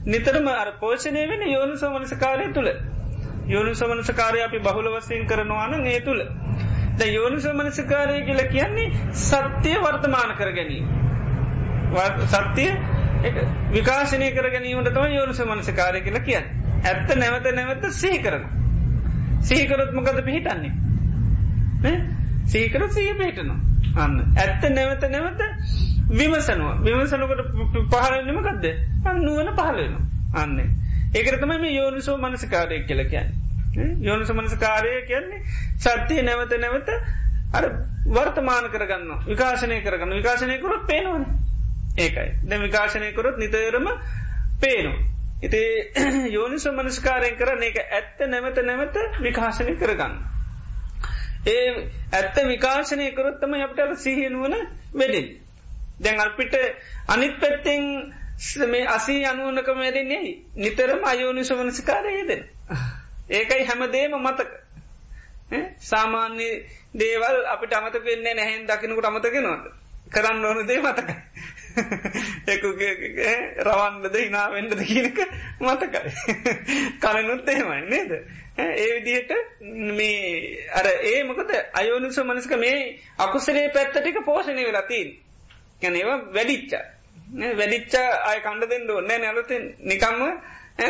නිතරම අර පෝෂණය වෙන යෝනු සමනසකාරය තුළ යෝනු සමනසකාරය අපි බහුල වසයෙන් කරනවාන ඒ තුළ ද යෝනු සමනසකාරය කියල කියන්නේ සත්‍යය වර්තමාන කර ගැනීම. සත්‍යය විකාශනය කර ගැනීමට තම යෝනු සමනසකාරය කියල කියන්න. ඇත්ත නැවත නැවත සහි කරන. සහිකරොත්මකද පිහිටන්නේ. සීකරොත් සීහ පිහිටනවා. අන්න. ඇත්ත නැවත නැවත විමසනවා. විමසනකට පහලන්නමකක්ද අන්නුවන පහලවෙන අන්න. ඒකරතම මේ යෝනිසෝ මනසකාරය කියල කියන්න. යෝනිස මනසකාරය කියන්නේ සත්‍යය නැවත නැවත අර වර්තමාන කරගන්න විකාශනය කරගන්න විකාශනය කරොත් පේනවන. ඒකයි. දැ විකාශනය කරොත් නිතරම පේනු ඉති යෝනිස මනස්කාරයෙන් කරන එක ඇත්ත නැවත නැවත විකාශනය කරගන්න ඒ ඇත්ත විකාශනය කරොත්තම අපට සිහිනුවන වෙඩින් දැන් අල්පිට අනිත් පැත්තෙන් මේ අසී අනුවනක මැරෙන්නේ නිතරම අයෝනිස වනසිකාරයේදෙන. ඒකයි හැමදේම මතක. සාමාන්‍ය දේවල් අපිට අමත වෙන්නේ නැහැන් දකිනකුට අමතගෙනවාද. කරන්න ඕන දේ මතකයි. එකුගේ රවන්නද හිනාවෙන්ඩද කියනක මතකයි. කලනුත් එහෙමයි නේද. ඒ විදිහට මේ අර ඒ මොකද අයෝනිස මනස්ක මේ අකුසරේ පැත්තටික පෝෂණය වෙලතින්. ගැන ඒවා වැඩිච්ච වැඩිච්ච අය කණ්ඩ දෙන්න ඕන්න නැලති නිකම්ම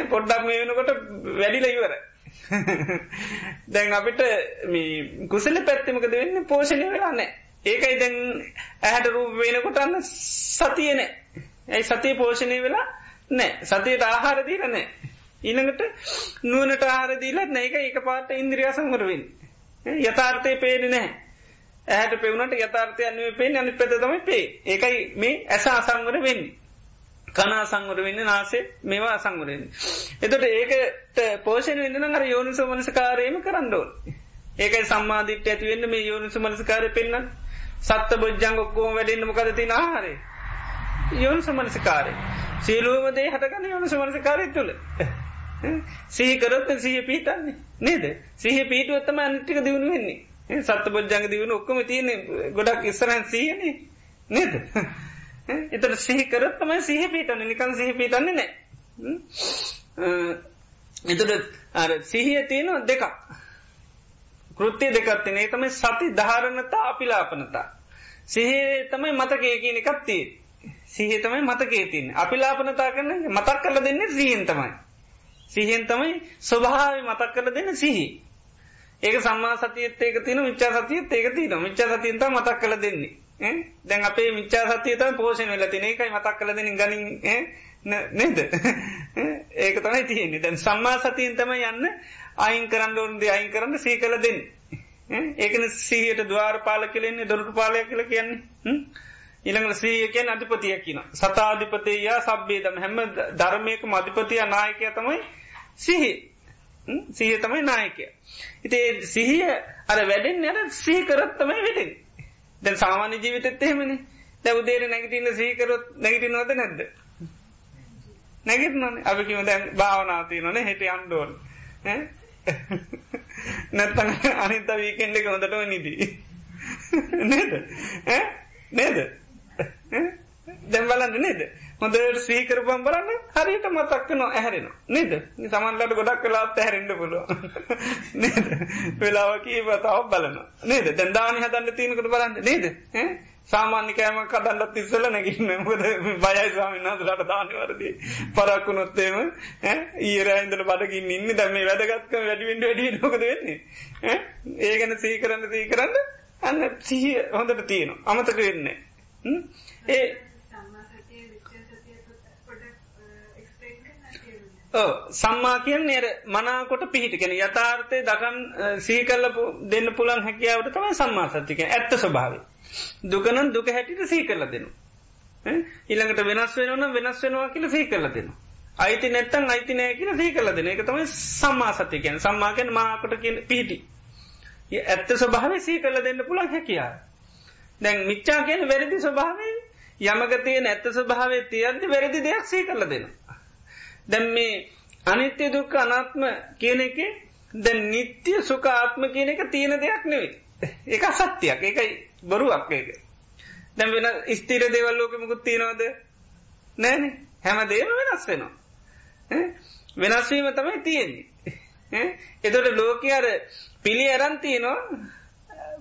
පොඩ්ඩක් මේ වෙනකොට වැඩිල ඉවර දැන් අපිට මේ කුසල පැත්තමකද වෙන්න පෝෂණය වෙලානෑ ඒකයි දැන් ඇහැට රූප වෙනකොටන්න සතියනෑ ඇයි සතිය පෝෂණය වෙලා නෑ? සතියට ආහාරදීල නෑ. ඊළඟට නුවනට ආහාරදීලත් නෑක එක පාට ඉන්ද්‍රිය සංවරවෙන් යථාර්ථය පේන නෑ. ඇහැට පෙවුණට යථාර්ථය අනුව පේ අනි පෙත තමයි පේ ඒකයි මේ ඇස අසංවර වෙන්න. කනා සංවර වෙන්න නාසේ මේවා අසංවරෙන්. එතට ඒකට පෝෂණ වෙන්න අර යෝනිස මනසකාරයම කරන්නඩෝල්. ඒකයි සම්මාධිට ඇතිවෙන්න මේ යෝනිස මනසකාරය පෙන්න්න සත්ත බොජ්ජංග ඔක්කෝම වැඩෙන්න්න මොකද තින ආහාරය. යෝනිස මනසකාරය. සීලුවමදේ හටකන්න යෝනිස මනසකාරය තුළ. සීකරොත් සහ පීතන්නේ නේද? සහ පීටුවත්තම අනිටික දියුණු වෙන්නේ. සත්ත බොජ්ජංග දිවුණ ඔක්කම තියෙන ගොඩක් ඉස්සරන් සීයන නේද? එතට සිහිකරත් තමයි සිහ පිටන්න නිකන් සිහ පිටන්නේ නෑ එතුට අර සිහිය තියෙන දෙකක්. කෘත්තිය දෙකත්තිනේ තමයි සති ධාරණතා අපිලාපනතා. සිහේ තමයි මතකය කියන එකත්තිය සිහේ තමයි මතකේ තින් අපිලාපනතා කරන මතක් කරල දෙන්නේ සිහියෙන් තමයි. සිහෙන් තමයි ස්වභාව මතක් කරල දෙන්න සිහි ඒක සම්මා සතියත් ඒක තින මිච්චා සතියත් ඒක තින මිච්චා සතියන්ත මතක් කළ දෙන්නේ. දැන් අපේ මිච්චා සතියතම පෝෂණ වෙල තින එකයි මතක් කළ දෙන ගනින් නේද? ඒක තමයි තියෙන්නේ. දැන් සම්මා සතියෙන් තම යන්න අයින් කරන්න ඕන්ද අයින් කරන්න සී කළ දෙන්න. ඒකන සීහයට දවාර පාල කලෙන්නේ දොරටු පාලය කියල කියන්නේ. ඉළඟ සීය කියෙන් අධිපතිය කියන සතාධිපතයා සබ්බේදම හැම ධර්මයක මධිපතිය නායකය තමයි සිහි. සිහිය තමයි නායකය. ඉති සිහිය අර වැඩෙන් යන සීකරත් තමයි වැඩෙන්. දැ සාමාන්‍ය ජීවිතත් එහෙමනි. දැ උදේර නැගටින්න සීකරොත් නැගටිනවද නැද්ද. නැගිටනන අපිකිම දැන් භාවනාතිය නොන හෙට අන්ඩෝන් නැත්තන අනිත වීකෙන්ඩ එක හොඳටම නිදී. නේද? නේද? දැම් බලන්න නේද? හොඳට සීකරපම් බලන්න හරියට මතක්කන ඇහැරෙන නේද? සමන්ලට ගොඩක් කලාත් ඇහැරෙන්ඩ පුළුව නේද? වෙලාවකී වතාව බලන නේද? දැන්දානි හදන්න තියනකට බලන්න. නේද? සාමාන්‍යකෑම කදන්නත් ඉස්සල නැගන්න. මොද බයයි ස්වාමින්නාතුලට දානවරදී පරක්කුණොත්තේම ඊරයින්දල බඩකින් ඉන්න. දැම වැදගත්ක වැඩිවෙන්ඩ වැඩි නොකද වෙන්නේ ඒ ගැන සී කරන්න සී කරන්න අන්න සිහිය හොඳට තියෙනවා. අමතක වෙන්නේ ඒ සම්මා කියෙන් නේර මනාකොට පිහිටිකෙන යථාර්ථය දකන් සීකල්ල දෙන්න පුළන් හැකියාවට තමයි සම්මා සත්තික ඇත්ත ස්වභාව. දුකනන් දුක හැටිට සී කරල දෙනු. ඉළඟට වෙනස් වෙනවන වෙනස් වෙනවා කියල සී කරල දෙනු. අයිති නැත්තන් අයිති නෑ කියල සී කරල දෙන එක තමයි සම්මා සතිකයන් සම්මාකෙන් මාකොට පිහිටි. ඇත්ත ස්වභාව සී කරල දෙන්න පුළන් හැකියා. දැන් මිච්චා කියන වැරදි ස්වභාවේ යමගතය නැත්ත ස්වභාවේ තියන්ති වැරදි දෙයක් සී කරල දෙනවා. දැම් මේ අනිත්‍ය දුක්ක අනාත්ම කියන එක ද නිත්‍ය සුකාත්ම කියන එක තියෙන දෙයක් නෙවේ එක සත්‍යයක් එකයි බොරුවක් ඒක. දැම් වෙන ස්තීර දේවල් ලෝක මුකුත් තියෙනවද? නෑන හැම දේම වෙනස් වෙනවා. වෙනස්වීම තමයි තියෙන්නේ. එතොට ලෝක අර පිළි ඇරන්තියනවා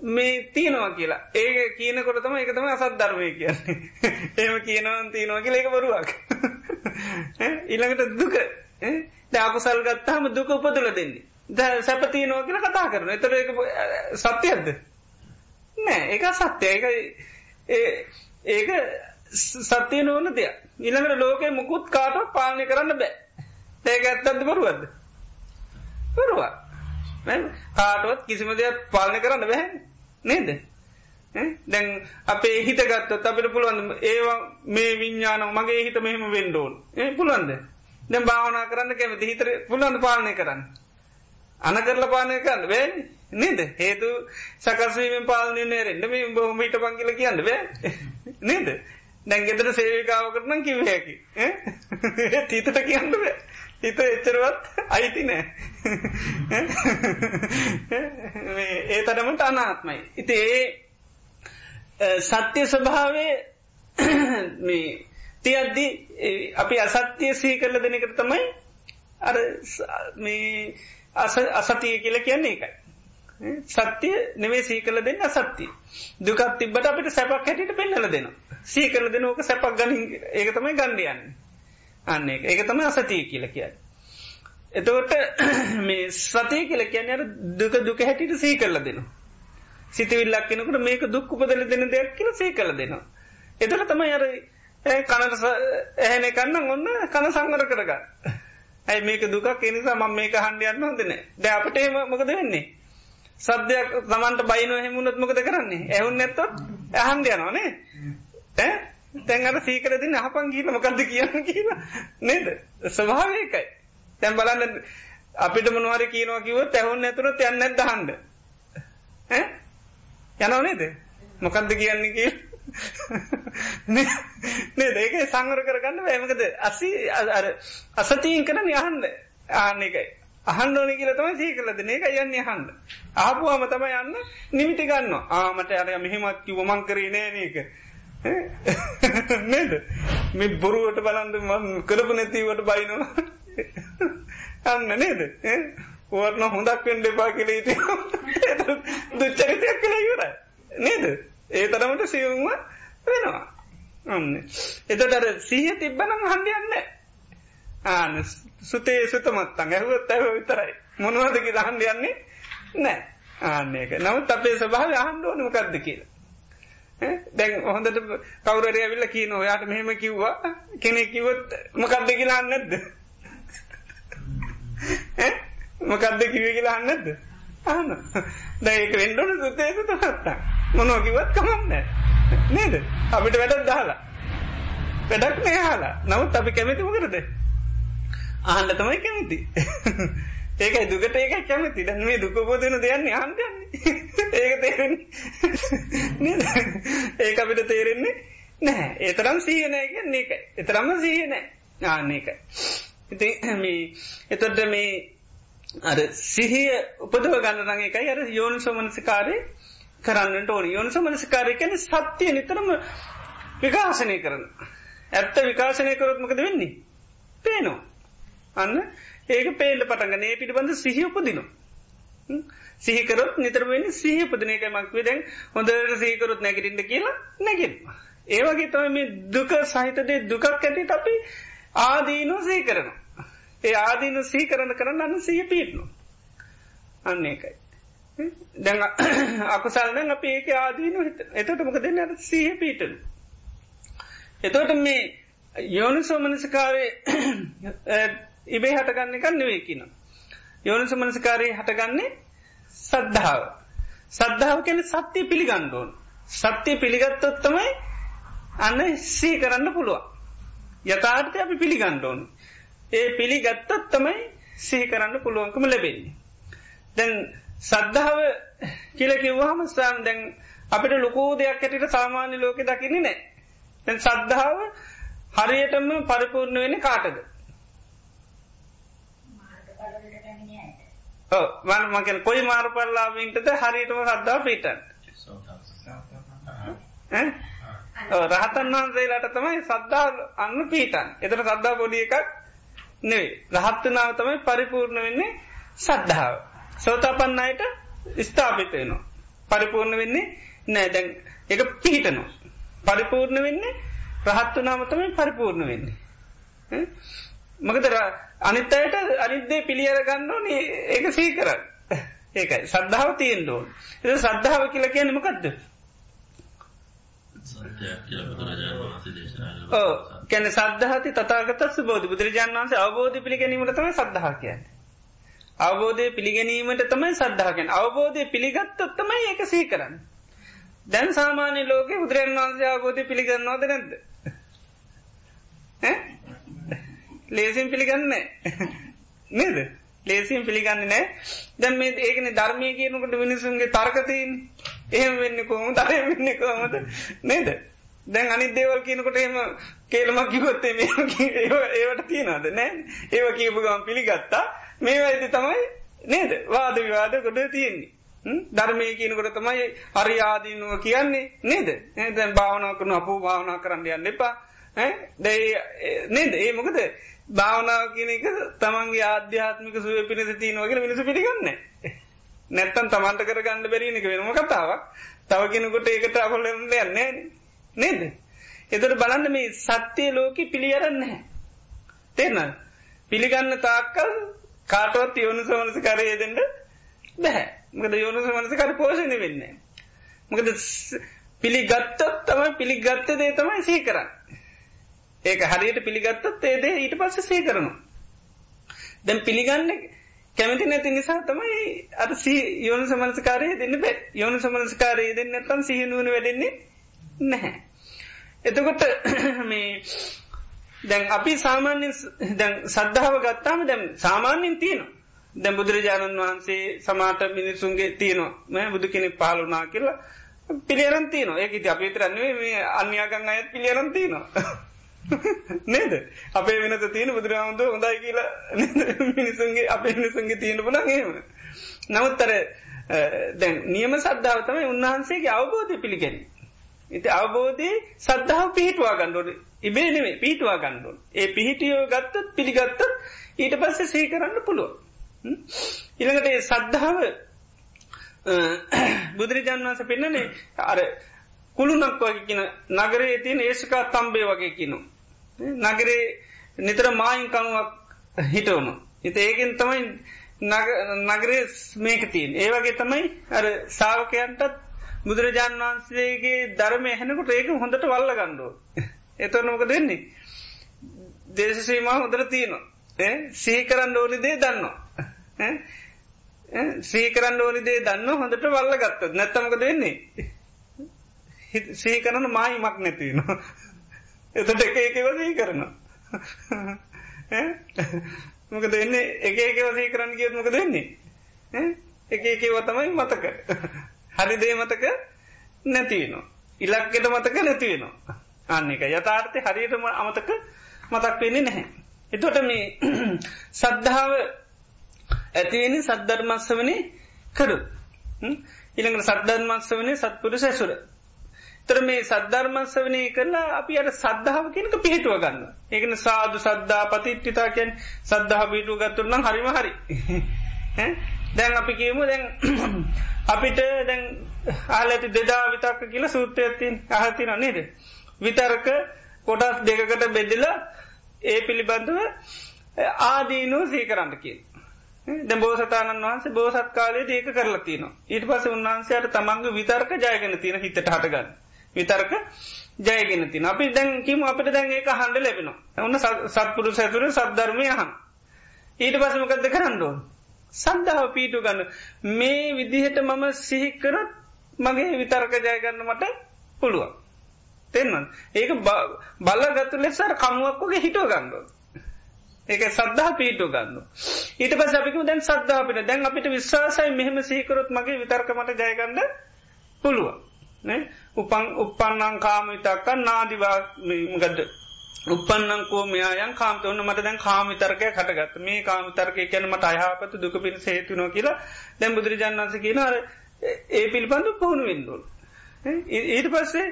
මේ තියනවා කියලා. ඒක කියනකොට තම එක තම අසත් ධර්මය කියන්නේ එම කියනවන් තියනවා කියලා එක බරුවක්. ඉළඟට දුක. දැකුසල් ගත්තාම දුක උපදල දෙන්නේ. ද සැපතිය නෝ කියලා කතා කරන එතර එක සත්‍යයක්ද? නෑ එක සත්‍යය. එක ඒක සත්‍යය නොවන දෙයක්. ඉළඟට ලෝකෙ මුකුත් කාටක් පාලනය කරන්න බෑ. ඒක ඇත්තද බරුවද බරුවා කාටවත් කිසිම දෙයක් පාලනය කරන්න බැහැ නේද? දැන් අපේ හිත ගත්තත් අපිට පුළුවන් ඒවා මේ විඤ්ඥාන මගේ හිත මෙහෙම වෙන්ඩෝන් ඒ පුළුවන්ද? දැම් භාවනා කරන්න කැමති හිතර පුළුවන් පාලනය කරන්න? අන කරල පානය කරන්න වේ නේද? හේතු සකස්වීම පාලනය නේරෙන්ට මේ බොහොමීට පංකිල කියන්න බෑ. නේද? දැන් ගෙතර සේවිකාව කරනම් කිවහැකි තීතට කියන්න බෑ. හිත එච්චරවත් අයිති නෑ. ඒ තරමට අනාත්මයි. ඉති ඒ සත්‍ය ස්වභාවේ මේ තියද්දි අපි අසත්‍යය සී කරල දෙනකට තමයි අර මේ අසතිය කියල කියන්නේ එකයි සත්‍යය නෙවේ සී කල දෙන්න අසත්තිය දුකත් තිබට අපිට සැපක් හැටිට පෙන්නල දෙනවා. සී කල දෙන ඕක සැපක් ගනින් ඒක තමයි ගණ්ඩියන්න අන්න එක ඒක තම අසතිය කියල කියන්න. එතකොට මේ සතිය කියල කියන්න අර දුක දුක හැටිට සී කරල දෙනවා. සිතවිල්ලක් කෙනකට මේක දුක් උපදල දෙන දෙයක් කියල සී කල දෙනවා. එතට තමයි අර කනට ඇහැන කන්න ඔන්න කන සංවර කරගන්න. ඇයි මේක දුකක්? එනිසා මම මේක හන්ඩියන්න හොඳන ද අපට ඒම මොකද වෙන්නේ? සද්‍යයක් තමන්ට බයිනව හෙමුණත් මොකද කරන්නේ? ඇහුන් නැත්තොත් ඇහන්ඩියනවානේ ඈ? තැන් අර සීකර දින්න අහපන් කියීල මොකක්ද කියන්න කියලා නේද? ස්වභාවයකයි තැන් බලන්න අපිට මොනවාරි කියනවා කිව තැහුන් ඇතුර තැන්න දහන්ඩ යනව නේද? මොකක්ද කියන්නේ කිය නේද? ඒක සංවර කරගන්න බෑමකද අසි අසතීන් කරන යහන්ද ආන්න එකයි. අහන්න ඕන කියල තමයි සී කලද ඒක යන්න හන්ද ආපුවාම තම යන්න නිමිති ගන්න ආමට අරය මෙහෙමත් කිව මං කරී නෑනක නේද? මේ බොරුවට බලන්ද ම කරපු නැතිවට බයිනවා. අන්න නේද? ඕර්න හොඳක් වෙන්ඩ එපා කියල ඉති දුච්චරිතයක් කළ ඉවරයි. නේද? ඒ තරමට සියුම්ම වෙනවා. අන්න. එතටර සීහ තිබ්බනම් හන්ඩියන්න ආන සුතේ සුතමත්තන් ඇහුවත් ඇහ විතරයි. මොනවදකි දහන්ඩ යන්නේ? නෑ. ආන්නේක නමුත් අපේ සභාව අහන්ඩුවන මොකක්ද කියලා. දැන් හොඳට කවුරරය ඇවිල්ල කියන ඔයාට මෙහෙම කිව්වා? කෙනෙ කිවොත් මොකක්ද කියලා අන්නද මොකක්ද කිව කියලා අන්නද ආන දැක වෙන්ඩන සුතේ සුතමත්තා. මොනෝ කිවත් කමන්න නේද? අපිට වැඩත් දාලා. වැඩක් නෑහලා නමුත් අපි කැමති මොකරද අහන්ඩ තමයි කැමති. ඒකයි දුකට ඒක කැමති. දැන් මේ දුක පොදන දෙයන්නේ අහන්දන්නේ ඒක තේරෙන්නේ ඒක අපිට තේරෙන්නේ නෑ ඒතරම් සීහනය කියන්නේ එක එතරම්ම සීහනෑ ආන්නේකයි ඉති මේ එතොට මේ අර සිහිය උපදව ගන්න රඟ එකයි අර යෝනු සෝමනසිකාරය කරන්නට ඕන. යෝනු සෝමනසිකාරය කැන සත්‍යය නිතරම විකාශනය කරන. ඇත්ත විකාශනය කරොත් මකද වෙන්නේ? පේනවා. අන්න ඒක පේල්ල පටගන ඒ පිටිබඳ සිහිඋපදිනවා සිහිකරොත් නිතරවෙනි සිහිපදනයක මක්වේ දැන් හොඳට සීකරොත් නැගටින්ට කියලා නැගෙන්. ඒවගේ තම මේ දුක සහිතදේ දුකක් ඇති අපි ආදීනෝ සී කරනවා. ඒ ආදීන සී කරන කරන්න අන්න සිය පිටනු. අන්න ඒකයි. දැන් අකුසල්න අප ඒක ආදීනු එතට මොක දෙන්න අට සීහ පීටන. එතෝට මේ යෝනු සෝමනසකාවේ ඉබේ හටගන්න එකන්න නෙවේ කියන. යෝනු සමනසකාරය හටගන්නේ සද්ධාව. සද්ධාව කැන සත්‍යය පිළිගණ්ඩෝන්. සත්‍යය පිළිගත්තොත් තමයි අන්න සී කරන්න පුළුවන්. යථාර්ථය අපි පිළිගණ්ඩෝන්. ඒ පිළිගත්තොත් තමයි සිහි කරන්න පුළුවන්කම ලැබෙන්නේ. දැන් සද්ධාව කියලකිවහම ස්ථාන් දැන් අපිට ලොකෝ දෙයක් ඇටිට සාමාන්‍ය ලෝක දකින්නේ නෑ. දැන් සද්ධාව හරියටම පරිපූර්ණ වෙන කාටද. මන මකෙන කොයි මාරුපල්ලාවින්ටද හරිටම සද්දා පිටන් රහතන් වහන්සේලාට තමයි සද්ධා අන්න පීටන් එතට සද්ධා පොඩි එකක් නෙවේ රහත්වනාව තමයි පරිපූර්ණ වෙන්නේ සද්ධාව සෝතාපන්න අයට ස්ථාපිතයනවා පරිපූර්ණ වෙන්නේ නෑ. දැන් එක පිහිටනවා. පරිපූර්ණ වෙන්නේ රහත්වනාම තමයි පරිපූර්ණ වෙන්නේ. මකද අනිත් අයට අනිද්දේ පිළියර ගන්න ඕනේ ඒක සී කරන්න ඒකයි. සද්ධාව තියෙන් ඕන්. එ සද්ධාව කියල කියන්න මකක්ද කැන සද්ධහති තතාගතත් බෝධ. බුදුරජාන් වන්සේ අවබෝධ පිළිගැනීමට තම සද්ධහ කියන්න. අවබෝධය පිළිගැනීමට තමයි සද්ධහකෙන් අවබෝධය පිළිගත්තොත් තමයි ඒක සහි කරන්න. දැන් සාමාන්‍ය ලෝක බුදුරන් වන්සේ අවබෝධය පිළිගන්නවාද නැද්ද. ලේසින් පිළිගන්න නේද? ලේසින් පිළිගන්න නෑ දැන් මේ ඒකන ධර්මය කියනකට මිනිසුන්ගේ තර්කතීන් එහෙම වෙන්න කොහොම දරය වෙන්න කොහමද? නේද? දැන් අනි දේවල් කියනකොට එම කේලමක් කිවොත්තේ මේ ඒවට තියනද නෑ. ඒව කියපු ගම් පිළිගත්තා. මේ ඇති තමයි නේද? වාද විවාද කොට තියෙන්නේ. ධර්මය කියනකොට තමයි හරි ආදීනුව කියන්නේ. නේද? දැන් භාවනා කරන අපූ භාවනා කරන්න යන්න එපා. දැයි නේද? ඒ මොකද? භාවනාව කියන එක තමන්ගේ ආධ්‍යාත්මික සුව පිණිස තියනවගෙන මිනිසු පිළිගන්න. නැත්තන් තමන්ට කර ගන්න බැරීනක වෙනම කතාවක්. තව කෙනකොට ඒකට අපලන්න යන්නේ නේද? එතට බලන්න මේ සත්‍යය ලෝක පිළියරන්න තේන පිළිගන්න තාක්කල් කාටවත් යෝනු සමනස කරය දෙෙන්ට බැහැ මකද යෝනු සමනස කර පෝෂණය වෙන්න මකද පිළිගත්තත් තමයි පිළිගත්ත දේ තමයි සහි කරන්න. ඒක හරියට පිළිගත්තත් ඒදේ ඊට පස්ස සේ කරනවා. දැම් පිළිගන්න කැමති නැති නිසා තමයි අර යෝනු සමනස්කාරය දෙන්න බැ යෝනු සමනස්කාරය දෙන්න ඇතම් සිහිනුවන වැඩෙන්නේ නැහැ. එතකොට මේ දැන් අපි සාමාන්‍ය දැන් සද්ධාව ගත්තාම දැම් සාමාන්‍යෙන් තියනවා. දැම් බුදුරජාණන් වහන්සේ සමාට මිනිසුන්ගේ තියනවා බුදු කෙනෙ පාලුනා කියලා පිළියරන් තියනවා ඒක අපිතරන්නේ මේ අන්‍යගන් අයත් පිළියරන් තියනවා. නේද? අපේ වෙනත තියෙන බුදුරාමුදුව හොඳයි කියලා මිනිසුන්ගේ අපේ මිනිසුන්ගේ තියෙන පුලන් ඒම නමුත්තර දැන් නියම සද්ධාව තමයි උන්වහන්සේගේ අවබෝධය පිළිගැන ඉති අවබෝධය සද්ධාව පිහිටවා ගණ්ඩෝට ඉබේ නෙවේ පිහිටවා ගණ්ඩුවන් ඒ පිහිටියෝ ගත්තත් පිළිගත්තත් ඊට පස්සේ සේ කරන්න පුළුව ඉළඟට සද්ධාව බුදුරජාන් වන්ස පෙන්නනේ අර කුළුනක් වගේ කියන නගරේ තියෙන ඒශකා තම්බේ වගේ කිනවා නගරේ නිතර මායින් කනුවක් හිටවනු. ඉත ඒකෙන් තමයි නගරේ මේක තියෙන්. ඒවගේ තමයි අර සාාවකයන්ටත් බුදුරජාණන් වහන්සේගේ ධර්මය හැනකුට ඒක හොඳට වල්ල ගණ්ඩුව. එතවනමක දෙන්නේ. දේශසීම හොදර තියනවා. සීකරන්න ඕනි දේ දන්නවා. සීකරන්න ඕනි දේ දන්න හොඳට වල්ල ගත්ත නැත්තමක දෙන්නේ. සීකරන්න මායිමක් නැතිනවා. එතට එක එක වසී කරනවා. මොක දෙන්නේ එක එක වසී කරන්න කියත් මොක දෙන්නේ එක එකව තමයි මතක. හරි දේ මතක නැතිවෙනවා ඉලක්කෙට මතක නැතිවෙනවා අන්න එක යථාර්ථය හරියටම අමතක මතක් වෙන්නේ නැහැ. එතොට මේ සද්ධාව ඇතිවෙනි සද්ධර්මස්ස වනේ කරු ඉළඟට සද්ධර්මස්ස වනේ සත්පුරු සැසුර තර මේ සද්ධර්මස්ස වනය කරලා අපි අට සද්ධාව කෙනක පිහිටුව ගන්න ඒකන සාදු සද්ධා පතිට්ටිතාකැන් සද්ධහ පිටු ගත්තුරනම් හරිම හරි. දැන් අපි කියමු දැන් අපිට දැන් ආලඇති දෙදා විතක්ක කියල සූත්‍රයතින් අහතින නේද? විතරක කොටස් දෙකකට බෙදල ඒ පිළිබඳව ආදීනු සීකරන්න කිය ද බෝසතාණන් වහන්සේ බෝසත් කාලේ ඒක කරලා තියන ඊට පස උන්වහන්සේයට තමන්ග විතර්ක ජයගෙන තියෙන හිතට හටගන්න. විතරක ජයගෙන තින අපි දැන් කිම අපිට දැන් ඒක හන්ඩ ලැබෙනවා. ඔන්න සත්පුරු සැතුර සද්ධර්මය හන් ඊට පසමකක්ද කරන්නඩුවන් සද්ධාව පීටු ගන්න. මේ විදිහට මම සිහිකරත් මගේ විතර්ක ජයගන්න මට පුළුවන්. තෙන්වන් ඒක බලගත්තු ලෙසර කමුවක්කොගේ හිටෝ ගන්නඩුව ඒක සද්ධහ පීටු ගන්න ඊට පස අපික දැන් සද්ධාපිට දැන් අපිට විශ්වාසයි මෙහම සිහිකරොත් මගේ විතර්කමට ජයගන්න පුළුවන්. උපන් උපන්නං කාම විතක්කන් නාදිවා ගඩ උපන්නංකෝ මෙයායන් කාමත ඔන්න මට දැන් කාමිතර්කය කටගත් මේ කාමිතර්කය කැන මට අයහපත දුක පිණ සේතුනෝ කියලා දැම් බුදුරජාන් වන්ස කියන ඒ පිළිබඳු පුහුණු වෙන්දුල් ඊට පස්සේ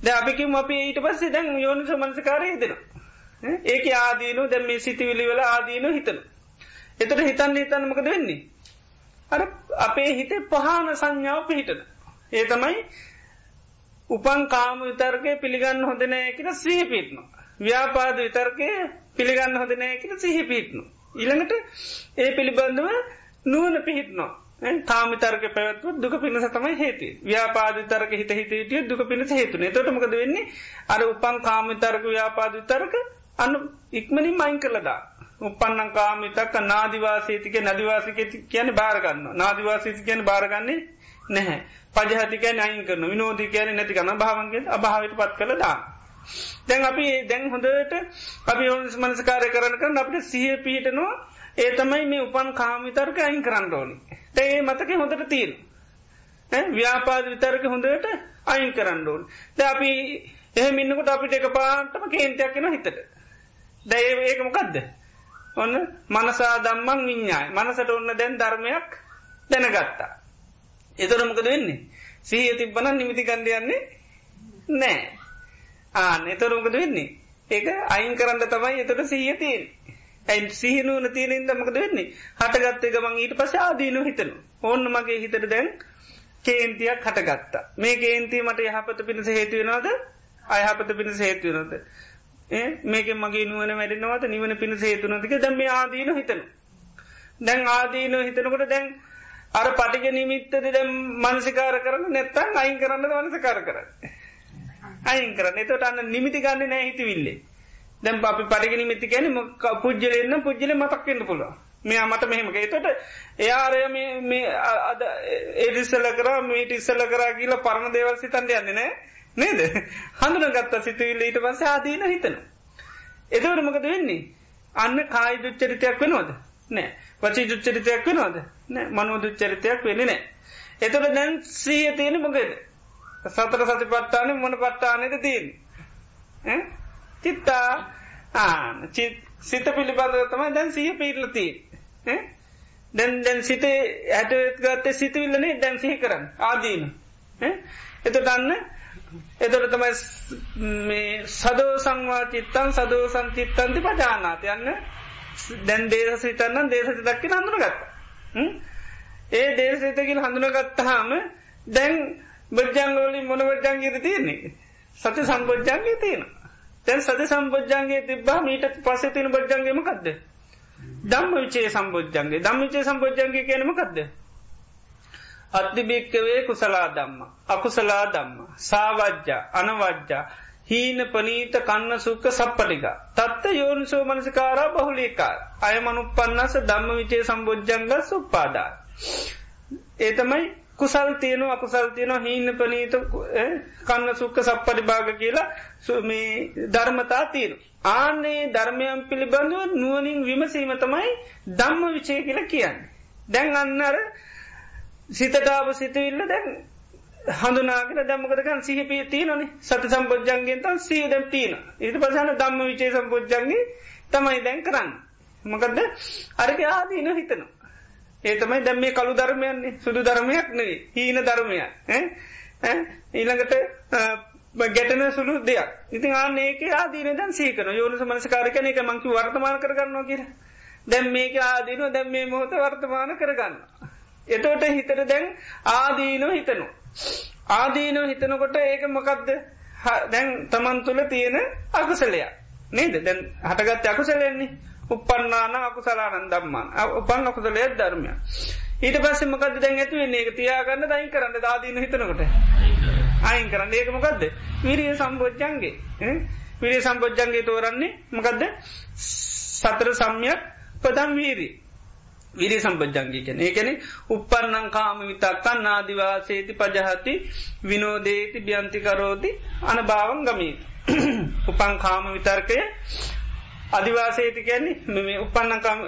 ද අපිකිම අපි ඊට පස්සේ දැන් යෝනි සමන්සකාරය හිතෙන ඒක ආදීනු දැම් මේ සිතිවිලි වෙල ආදීනු හිතන එතට හිතන්න හිතන්න මකද වෙන්නේ? අර අපේ හිතේ පහන සංඥාව පිහිටන ඒ තමයි උපන් කාම විතර්කය පිළිගන්න හොඳනෑ කියල සීහ පිටනවා ව්‍යාපාද විතර්කය පිළිගන්න හොඳ නෑ කියල සිහි පිහිටනු. ඉළඟට ඒ පිළිබඳව නුවන පිහිටනවා. කාමිතර්ක පැවත්ව දුක පිණස තමයි හේතු ව්‍යාපාද තරක හිත හිතටිය දුක පිණස හේතුන තොටමකද වෙන්නේ අර උපන් කාමිතර්ක ව්‍යාපාද තරක අන්න ඉක්මනින් මයින් කළදා. උපන්නන් කාමිතක් නාදිවාසේතික නදිවාසික කියන බාරගන්න නාදිවාසේති කියන බාරගන්නේ නැහැ පජහතික නයින් කරන විනෝධී කියන නැතිකන භාවන්ගේ අභාවට පත් කළ දා. දැන් අපි දැන් හොඳට අපි ඔන්ස් මනස්කාරය කරන කරන අපට සිය පීටනවා ඒ තමයි මේ උපන් කාමිතර්ක අයින් කරන්න ඕනි. ඒ මතක හොඳට තියෙන. ව්‍යාපාද විතරක හොඳට අයින් කරන්න ඕන්. ද අපි එහ මින්නකට අපිට එක පාටම කේන්තයක් කෙන හිතට. දැය ඒක මොකක්ද. ඔන්න මනසා දම්මං විඤ්ඥායි මනසට ඔන්න දැන් ධර්මයක් දැනගත්තා. එතොරමකද වෙන්නේ. සීහ තිබ්බන නිමිති කණ්ඩයන්නේ නෑ. ආන එතොරමකද වෙන්නේ? ඒක අයින් කරන්න තමයි එතට සීය තියෙන් ඇයි සිහිනුවන තියනින්ද මකද වෙන්නේ? හටගත්තේ ගමන් ඊට පස ආදීනු හිතන ඔන්න මගේ හිතට දැන් කේන්තියක් හටගත්තා. මේ කේන්තිය මට යහපත පිණිස හේතුවෙනවාද අයහපත පිණිස හේතුවනොද මේක මගේ නුවන වැඩෙනවාද? නිවන පිණිස හේතුනතික දැම මේ ආදීන හිතන දැන් ආදීන හිතනකොට දැන් අර පටික නිමිත්තද දැම් මනසිකාර කරන්න නැත්තන් අයින් කරන්න වනසකාර කරන්න? අයින් කරන්න. එතට අන්න නිමිති ගන්න නෑ හිතවිල්ලේ. දැම් අපි පරිග නිමිති ගැන පුද්ජලෙන්න්න පුද්ජල මතක්කන්න පුළුව මෙයා මට මෙහෙමක එතට එයාරය මේ අද ඒඩිස්සල කර මීට ඉස්සල කරා කියල පරණ දේවල් සිතන්ට යන්න නෑ. නේද? හඳුන ගත්ත සිතුවිල්ල ඊට පස ආදීන හිතන එතවට මකද වෙන්නේ? අන්න කායි දුච්චරිතයක් වෙනවද? නෑ. වචී දුච්චරිතයක් වෙනවද? නෑ මනෝ දුච්චරිතයක් වෙන නෑ. එතට දැන් සීය තියෙන මොකද? සතර සති පට්ටාන මොන පට්ටානයට තිීන් චිත්තා. ආන සිත පිළිබඳව තමයි දැන් සිය පිටලති දැන් දැන් සිතේ ඇටගත්තේ සිතවිල්ලනේ දැන් සිහි කරන්න. ආදීන. එත දන්න එතොට තමයි මේ සදෝ සංවා චිත්තන් සදෝ සංචිත්තන්ති පජානාත. යන්න දැන් දේශ සිතන්න දේශති දක්කි හඳුනගත්ත. ඒ දේශතකින් හඳුනගත්තාම දැන් බොජ්ජංගෝලින් මොන බොජ්ජංගේද තියෙන්නේ? සති සම්බෝජ්ජන්ගේ තියෙන තැන් සති සම්බෝජ්ජන්ගේ තිබ්බා මීට පස තින බොජ්ජන්ගේමකක්ද දම්ම විචේ සම්බෝජ්ජන්ගේ දම් විචේ සම්බෝජ්ජන්ගේ කියනමකක්ද අත්තිභික්කවේ කුසලා දම්ම අකුසලා දම්ම සාවජ්ජා අනවජ්ජා හීන පනීත කන්න සුක්ක සප්පටික තත්ත යෝනිසෝ මනසිකාරා බහුලිකා අයමනුපන්නස දම්ම විචේ සම්බෝජ්ජංග සුප්පාදා ඒතමයි කුසල් තියනු අකුසල් තියන හීන පනීත කන්න සුක්ක සප්පටි භාග කියලා සුමේ ධර්මතා තියෙන. ආනේ ධර්මයන් පිළිබඳව නුවනින් විමසීම තමයි දම්ම විචය කියලා කියන්න. දැන් අන්නර සිතටාව සිතවිල්ල දැන් හඳුනාගෙන දම්මකදකන් සිහිපී තියනනි සති සම්පෝජ්ජන්ගෙන් තන් සී දැම් තියන ඉට පසන දම්ම විචේ සම්පෝජ්ජන්ගේ තමයි දැන් කරන්න. මකදද අරක ආදීන හිතනවා. ඒතමයි දැම් මේ කළු ධර්මයන්නේ. සුදු ධර්මයක් නෙවේ හීන ධර්මය ඊළඟට ගැටන සුළු දෙයක්. ඉතින් ආන ඒක ආදීන දැන් සීකන යෝනු මනසකාරකන එක මංකි වර්තමාන කරගන්නවා කිය දැම් මේක ආදීනුව දැම් මේ මොහොත වර්තමාන කරගන්න. එතෝට හිතට දැන් ආදීනෝ හිතනු. ආදීනෝ හිතනකොට ඒක මොකක්ද දැන් තමන් තුළ තියෙන අකුසලයක්. නේද? දැන් හටගත් අකුසලයන්නේ උපන්නාන අකුසලානන් දම්මාන් උපන් අකුසලය ධර්මය ඊට පස්සේ මොකද දැන් ඇතුවෙන්නේ? ඒක තියාගන්න දයින් කරන්න දාදීන හිතනකොට? අයින් කරන්න. ඒක මොකක්ද විරිය සම්බෝජ්ජන්ගේ විරිය සම්බෝජ්ජන්ගේ තෝරන්නේ මොකක්ද සතර සම්යක් පදම් වීරී විරි සම්පජ්ජංගී කන ඒකන උපන්නං කාම විතක්කන් නාදිවාසේති පජහති විනෝදේති ්‍යන්තිකරෝති අන භාවන් ගමී උපන් කාම විතර්කය අධිවාසේති කියන්නේ මේ උපන්නකම්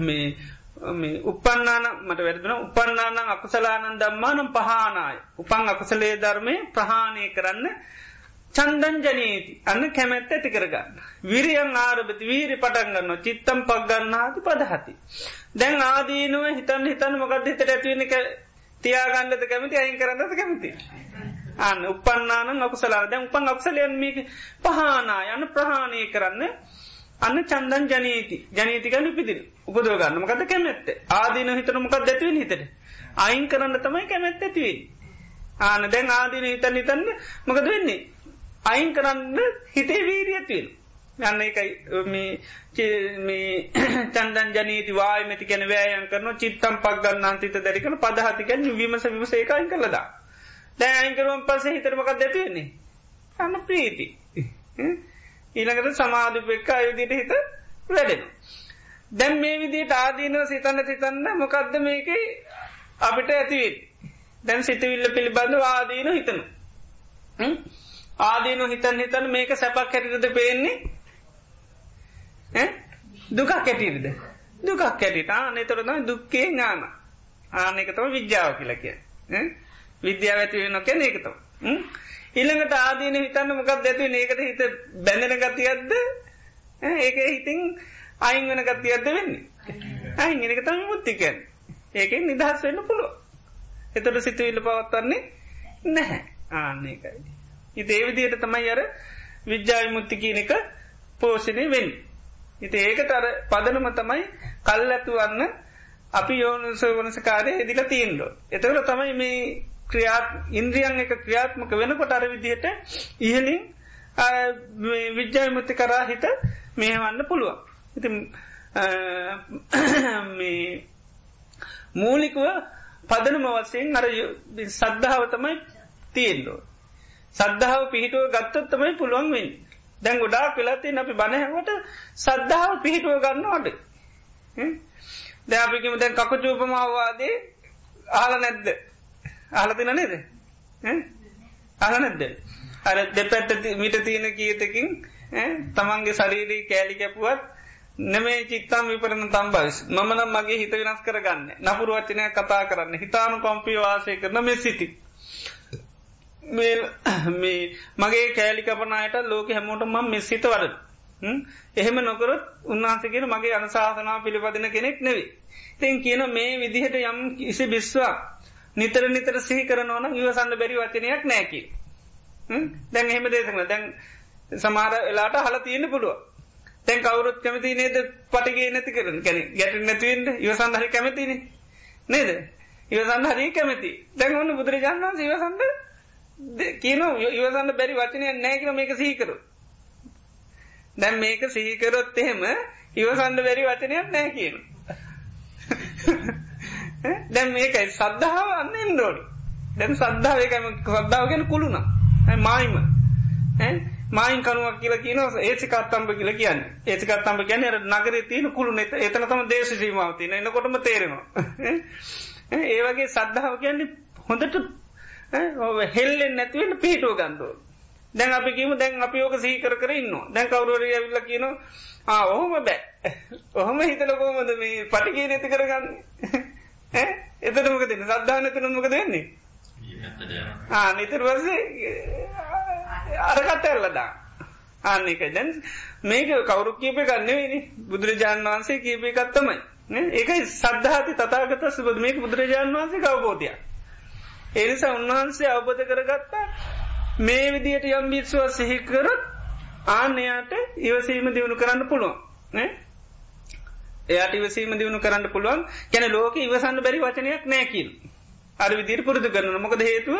මේ උපන්නාන මට වැරදින. උපන්නානං අකුසලානන් දම්මානම් පහනායි. උපන් අකුසලේ ධර්මය ප්‍රහාණය කරන්න චන්දන් ජනීති අන්න කැමැත්ත ඇති කරගන්න. විරියන් ආරභති වීරි පටන්ගන්න චිත්තම් පක් ගන්නාති පදහති. දැන් ආදීනුව හිතන් හිතන් මොකද හිතට ඇතිවෙන තියාගන්නද කැමති? අයින් කරන්නද කැමති. අන්න උපන්නාන අකුසලා දැන් උපන් අක්සලයන් මේක පහනා යන ප්‍රහාණය කරන්න. අන්න චන්දන් ජනීති ජනීතිකන පිදින උපදව ගන්න. මකද කැමැත්ත? ආදීන හිතන මොකක් දැතිවෙන හිතට? අයින් කරන්න තමයි කැමැත්ත ඇතිවේ. ආන දැන් ආදීන හිතන් හිතන්න මොකද වෙන්නේ. අයින් කරන්න හිතේ වීරියත්වෙන්. යන්න එකයි මේ චන්දන් ජනීති වායමති කැන වෑයන් කරන චිත්තම් පක් ගන්න අන්තිත දැරිකන පදහතිකැන් විමස විමසේකයින් කළදා. දැ අයින්කරුවන් පස්සේ හිතරමකක් දැතිවෙන්නේ. අන්න ප්‍රීති. ඊළඟට සමාධිපෙක්ක අයුදිට හිත වැඩෙන. දැන් මේ විදිට ආදීනව සිතන්න සිතන්න මොකක්ද මේක අපිට ඇතිවේ. දැන් සිතවිල්ල පිළිබඳ ආදීන හිතන. ආදීන හිතන් හිතන් මේක සැපක් හැටිටද පේන්නේ දුකක් කැටිරිද. දුකක් කැටිට නතරන දුක්කේ ඥාන ආනෙකතම විද්‍යාව කියල කිය. විද්‍යාව ඇතිවෙන නොකැන ඒකතම. ඉළඟට ආදීන හිතන්න මොකක් දැති ඒකට හිත බැඳෙන ගතියද්ද ඒක හිතින් අයින් වෙන ගතියද්ද වෙන්නේ. අයින් එක තම මුත්තිකැන් ඒකෙන් නිදහස් වෙන්න පුළුව. එතට සිතුවිල්ල පවත්වන්නේ නැහැ ආන්නේකයි. ඉති ඒවිදියට තමයි අර විද්‍යාව මුත්ති කියන එක පෝෂණය වෙන්න. ඉති ඒකට අර පදනම තමයි කල් ඇතුවන්න අපි යෝනුස වනස කාරය හෙදිල තියෙන්ඩෝ. එතකට තමයි මේ ක්‍රියාත් ඉන්ද්‍රියන් එක ක්‍රියාත්මක වෙනකොට අර විදිහට ඉහලින් විද්‍යාවිමුත්ති කරා හිත මේවන්න පුළුවන්. ඉති මූලිකව පදනම වසයෙන් අර සද්ධාව තමයි තියෙන්ඩෝ. සද්ධාව පිහිටුව ගත්තත් තමයි පුළුවන් වෙන්. දැන් ගොඩා වෙලාතින් අපි බණහැවට සද්ධාව පිහිටුව ගන්න අඩ. දැපිකිම දැන් කකුචූපමාවාදේ ආල නැද්ද. අහලතින නේද? අහ නැද්ද? අර දෙපැත්ත මිට තියෙන කියතකින් තමන්ගේ ශරීරී කෑලි කැපුවත් නෙමේ චිත්තම් විපරණ තම්බස් මමනම් මගේ හිත වෙනස් කරගන්න. නපුරු වචනය කතා කරන්න. හිතානු පම්පී වාසය කරන මෙ සිති මේ මගේ කෑලි කපනයට ලෝක හැමෝට මම මෙස්සිත වඩ එහෙම නොකරත් උන්වහන්සගෙන මගේ අනසාසනා පිළිපදින කෙනෙක් නෙවේ තින් කියන මේ විදිහට යම් කිසි බිස්වා නිතර නිතර සිහි කරනවන ඉවසන්න බැරි වචනයක් නෑකි. දැන් එහෙම දේශන දැන් සමාර එලාට හල තියෙන පුළුව. තැන් කවරුත් කැමති නේද පටිගේ නැති කරන කැන ගැට නැතිවෙන්ට ඉවසන් හරි කැමතින. නේද. ඉවසන්න හරි කැමති. දැන් ඔන්න බුදුරජාණන් වන්ස ඉවසන්ද කියන ඉවසන්න බැරි වචනය නෑකන මේක සීකරු. දැන් මේක සිහිකරොත් එහෙම ඉවසන්ඩ බැරි වචනයක් නෑ කියන. දැන් මේකයි සද්ධාව අන්න එන්ඩෝඩි දැන් සද්ධාව ඒකම සද්ධාව ගැන කුළුණ මායිම. මායින් කනුවක් කියලා කියන ඒසිකත්තම්බ කියල කියන්න. ඒසිකත්තම්බ ගැන නගර තියෙන කුළු නෙත එතන තම දේශ සීමාවතින එන්නකොටම තේරෙනවා. ඒවගේ සද්ධාව කියන්නේ හොඳට හෙල්ලෙන් නැතිවෙන්න පිහිටුව ගන්දුව දැන් අපි කියීම දැන් අපි ඕක සීකර කර ඉන්න දැන් කවරුවර ඇවිල්ල කියන ඔහොම බෑ. ඔහොම හිතලකෝමද මේ පටිගේ නැති කරගන්න? එතට මොක දෙන්න සද්ධාන තුළ මොක දෙන්නේ නිතර වසේ අරකට ඇල්ලදා ආන්න එක දැන් මේක කවුරු කීප ගන්නවෙනි බුදුරජාණන් වහන්සේ කීපය කත්තමයි ඒකයි සද්ධාති තතාගත සුබද. මේක බුදුරජාණන් වහන්සේ කවබෝධය එනිසා උන්වහන්සේ අවබධ කරගත්තා මේ විදියට යම් බිත්සුව සිහිකරත් ආන්නයාට ඉවසීම දියුණු කරන්න පුළුවන් එයාට ඉවසීම දියුණු කරන්න පුළුවන් කැන ලෝක ඉවසන්න බැරි වචනයක් නෑකින්. අර විදිර පුරුදු කරන මොකද හේතුව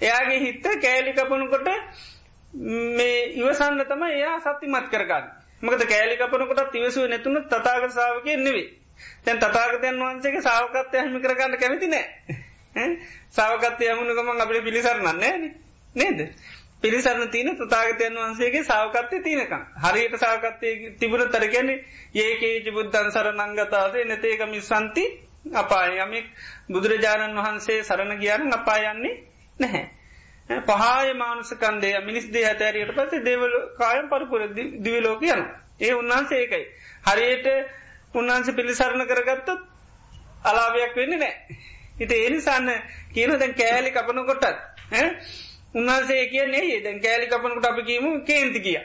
එයාගේ හිත්ත කෑලිකපනකොට මේ ඉවසන්න තම එයා සත්තිමත් කරගන්න. මකද කෑලිකපනකොට තිවසුව නැතුන තතාග සාාවක නෙවේ. තැන් තතාගතයන් වහන්සේගේ සාවකත්ය හමි කරගන්න කැමති නෑ. සාවකත්ය යමුණු ගමන් අපට පිළිසරන්නන්නේ නේද. පිරිසරණ තියන තතාගතයන් වහන්සේගේ සාවකත්තය තියනකම් හරියට සාකත්තය තිබුණ තරගැන ඒකේජ බුද්ධන් සර නංගතාසේ නැතේකමි සන්ති අපායමික් බුදුරජාණන් වහන්සේ සරණ ගියාන අපායන්නේ නැහැ. පහය මානුසකන්දේ මිනිස් දේ හැතෑරයට පසේ දේවල කායම් පරපුර දිවිලෝක යන. ඒ උන්වහන්සේ ඒකයි. හරියට උන්වහන්ස පිළිසරණ කරගත්තත් අලාවයක් වෙන්න නෑ. හිට ඒනිසන්න කියන දැන් කෑලි කපනකොටත් උන්වන්සේ කියන්නේ දැන් කෑලි කපනකට අපි කියීම කේන්ති කිය.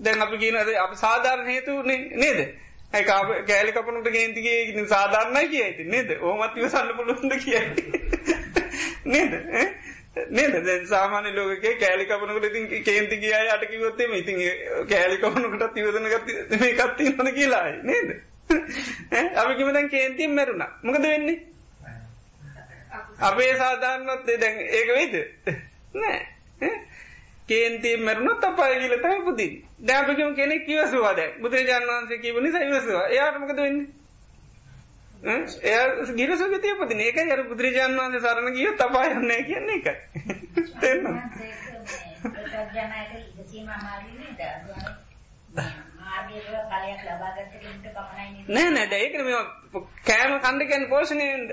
දැන් අපි කියනද අප සාධාරණ හේතු නේද? ඇ කෑලි කපනට කේන්තිගේ සාධාරණයි කිය ඇති නේද? ඕමත්ව සන්න පුළුන්ද කිය නේද? නේද? දැන් සාමාන්‍ය ලෝකේ කෑලි කපනකට ඉතින් කේන්ති කිය අට කිවොත්තේම ඉතින් කෑලි කපනකට තිවදන මේ කත්ති හොන කියලායි නේද? අපි කිමදැන් කේන්තිීම් මැරුණ. මොකද වෙන්නේ? අපේ සාධාරණොත් දැන් ඒක වෙයිද? නෑ. කේන්තිය මැරුණොත් අපාය කියල තමයි පුතින් දැපකම කෙනෙක් කිවසවා දැ බුදුරජාන් වන්සේ කිවනි සයිවසවා එයාටමකද වෙන්නේ? එය ගිරසගතිය පතින ඒක යර බුදුරජාන් වන්සේ සරණ කිය තපායන්න කියන්නේ එක තෙන්න නෑ නෑ ඒකන මේ කෑම කණ්ඩකැන් පෝෂණයෙන්ද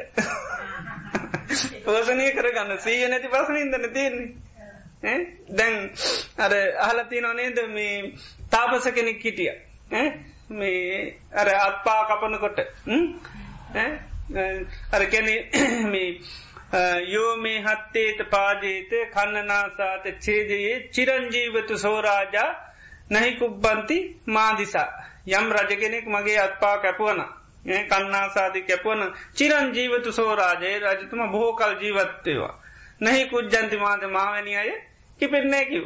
පෝෂණය කරගන්න. සීය නැති පසනින්දන තියෙන්නේ. දැන් අර අහලති නොනේද මේ තාපස කෙනෙක් හිටිය. මේ අර අත්පා කපනකොට. අර කැනෙ මේ යෝ මේ හත්තේත පාජේත කන්නනාසාත චේදයේ චිරංජීවතු සෝරාජා නැහි කුබ්බන්ති මාදිසා යම් රජගෙනෙක් මගේ අත්පා කැපුවන කන්නාසාධි කැපුවන චිරන් ජීවතු සෝරාජය රජතුම බොහෝ කල් ජීවත්තේවා නැහි කුද්ජන්ති මාද මාවැනි අය කිපෙන්නෑ කිව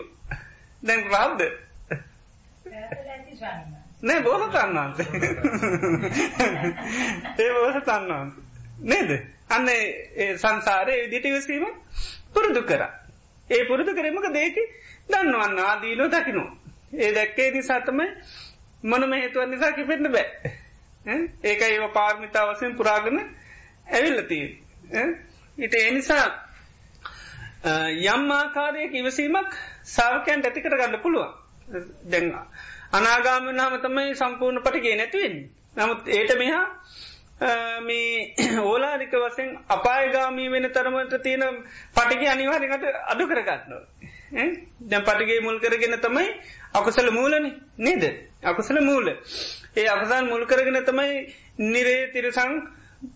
දැන් රාද්ද නෑ බෝහ තන්නන්සේ ඒ බෝහ තන්නවන්ස නේද? අන්න සංසාරය විදිට විසීම පුරුදු කර. ඒ පුරුදු කරමක දේකි දන්නවන්න ආදීනෝ දකිනු ඒ දැක්කේ නිසා තමයි මොනම හේතුවන් නිසා කිපෙන්න්න බෑ. ඒක ඒව පාර්මිතා වසයෙන් පුරාගන ඇවිල්ලතිී ඉට එනිසා යම් ආකාරයක ඉවසීමක් සාාවකයන් ඇතිකට ගන්න පුළුවන්. දැන් අනාගාමන හම තමයි සම්පූර්ණ පටිගේ නැතිවෙන් නමුත් ඒට මෙහා මේ ඕලාරික වසෙන් අපායගාමී වෙන තරමට තියෙන පටිගේ අනිවාරකට අඩු කරගන්නවා. දැන් පටිගේ මුල් කරගෙන තමයි අකුසල මූලන නේද? අකුසල මූල. ඒ අකුසන් මුල් කරගෙන තමයි නිරේ තිරසං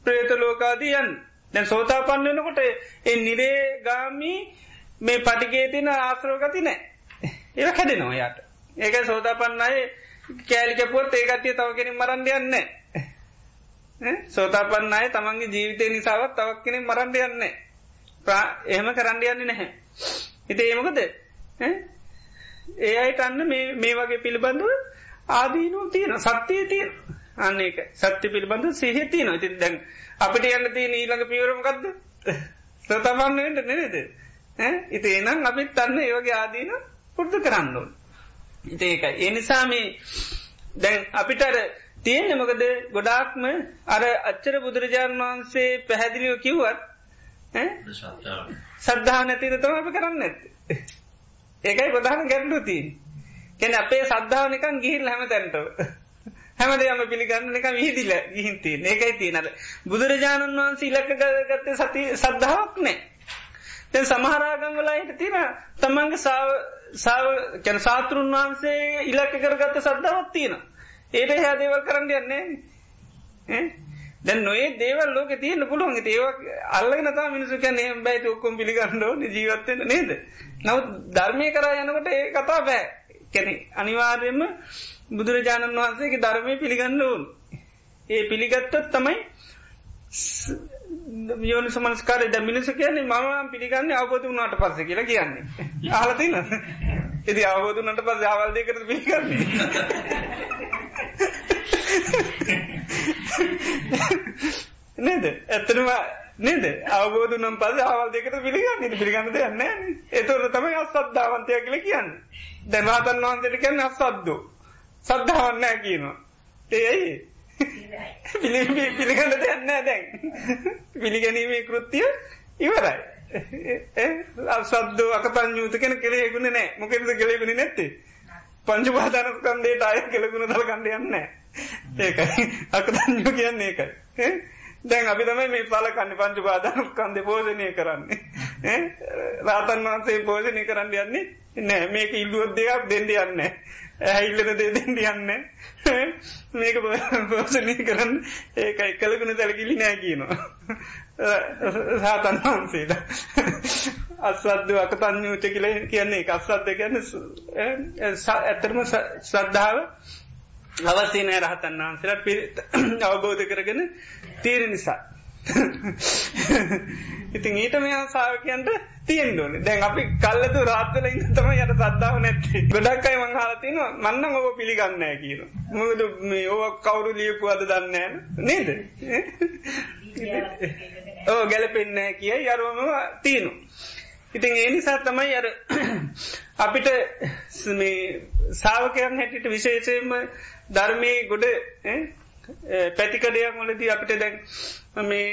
ප්‍රේත ලෝකාදීයන් දැන් සෝතා පන්නනකොට ඒ නිරේ ගාමී මේ පටිගේ තින ආශ්‍රෝගති නෑ ඒ කැඩෙනවා යාට ඒක සෝතා පන්නයි කෑලිකපුොත් ඒකතිය තව කෙනින් මරන්ඩයන්න සෝතා පන්නයි තමන්ගේ ජීවිතය නිසාවත් තවක් කෙනෙ මරන්ඩ යන්න එහෙම කරන්න යන්නේ නැහැ. හිත ඒමකද ඒ අයට අන්න මේ වගේ පිළිබඳව ආදීනුව තියෙන සත්‍යය තියෙන අන්න එක සත්‍ය පිළිබඳ සහ තියන ඉති දැන් අපිට යන්න තිය ඊළඟ පිවරමකක්ද සතමන්නට නෙනේද ඉති එනම් අපිත් තන්න ඒවගේ ආදීන පුෘද්ධ කරන්න ඉති ඒකයි. එනිසාමී දැන් අපිටර තියෙන මොකද? ගොඩාක්ම අර අච්චර බුදුරජාණන් වහන්සේ පැහැදිලිව කිව්වත් සද්ධා නැතිද තම අප කරන්න. ඇත් ඒකයි ප්‍රධාන ගැටලුති කෙන අපේ සද්ධාවනිකන් ගිහිල් හැම තැන්ට හැමදේම පිළිගන්න එක විහිදිල ගිහින්ති ඒකයි තියනට බුදුරජාණන් වහන්සේ ඉලක්ක ගත්ත සති සද්ධාවක් නෑ. තැ සමහරාගම් වලා හිට තින තමන්ගේ සාව කැන සාතෘන් වහන්සේ ඉලක්ක කරගත්ත සද්ධාවත් තියෙන ඒට හයා දේවල් කරන්න යන්නේ දැන් නොේ දේවල් ලෝක තියන්න පුළුවන්. ඒවක් අල්ලගෙන තා මිනිසු කැන බැයි ඔක්කොම් පිළිගන්නඩෝ ජීවත්වන්න නේද? නවත් ධර්මය කරා යනකොට ඒ කතා බෑ. කැනෙ අනිවාර්යම බුදුරජාණන් වහන්සේගේ ධර්මය පිළිගන්න ඕන්. ඒ පිළිගත්තත් තමයි යෝනි සමස්කාරය ද මිනිස කියන්නේ මම පිළිගන්න අවබෝධ වනාට පස්ස කියලා කියන්නේ. ආලතින එති අවබෝධනට පස් අවල්දය කර පිළිගන්නේ? නේද? ඇත්තනවා නේද? අවබෝධ නම් පද අවල් දෙකට පිළිගන්න. පිළිගන්න දෙයන්න එතවට තමයි අස්සද්ධාවන්තය කියල කියන්න. දැනවාතන් වහන්සට කියන්න අස්සද්දෝ සද්ධාවන්නෑ කියනවා. ඒයි පිළිගන්න. දෙයන්න දැන්. පිළිගැනීමේ කෘත්තිය ඉවරයි. අසද්දෝ අකතන් යුත කෙන කෙළෙකුණ නෑ මොකෙද කෙළෙකුණ නැත්තේ පංචුපාදාන කන්දේට අය කෙළකුණ දල කණ්ඩ යන්න ඒකයි අකතන්යෝ කියන්නේ ඒකයි. දැන් අපි තමයි මේ පලකන්න පංචු පාදාන කන්ද පෝෂණය කරන්නේ. රාතන් වහන්සේ පෝෂණය කරන්න යන්නේ නෑ මේක ඉල්ලුවත් දෙයක් දෙන්න යන්න ඇහිල්ලන දේ දෙන්න යන්න මේක පෝෂණය කරන්න ඒක එක්කලකුණ තැලකිලි නෑ කියනවා. රාතන් වහන්සේට අස්වද්ද අකතං්ඥූච කියල කියන්නේ අස්වද්ද කියන්න ඇත්තරම ශ්‍රද්ධාව අවස්සේ රහතන් වහන්සේලා පි අවබෝධ කරගෙන තීර නිසා. ඉතින් ඊට මෙයා සාාවකයන්ට තියෙන්ඩුවන දැන් අපි කල්ලතු රාත්වල ඉන්න තම යට සද්දාව නැත්තේ ගොඩක්කයි මංහලතින මන්නම ඔබ පිළිගන්නෑ කියන. මොකද මේ ඕ කවුරු ලියපු අද දන්නෑ නේද. ඕ ගැලපෙන්නෑ කිය යරුවම තියනු. ඉතින් ඒ නිසා තමයි අර අපිට සාාවකයන් හැටිට විශේෂයෙන්ම ධර්මය ගොඩ පැතිකඩයක් මොලදී අපිට දැන් මේ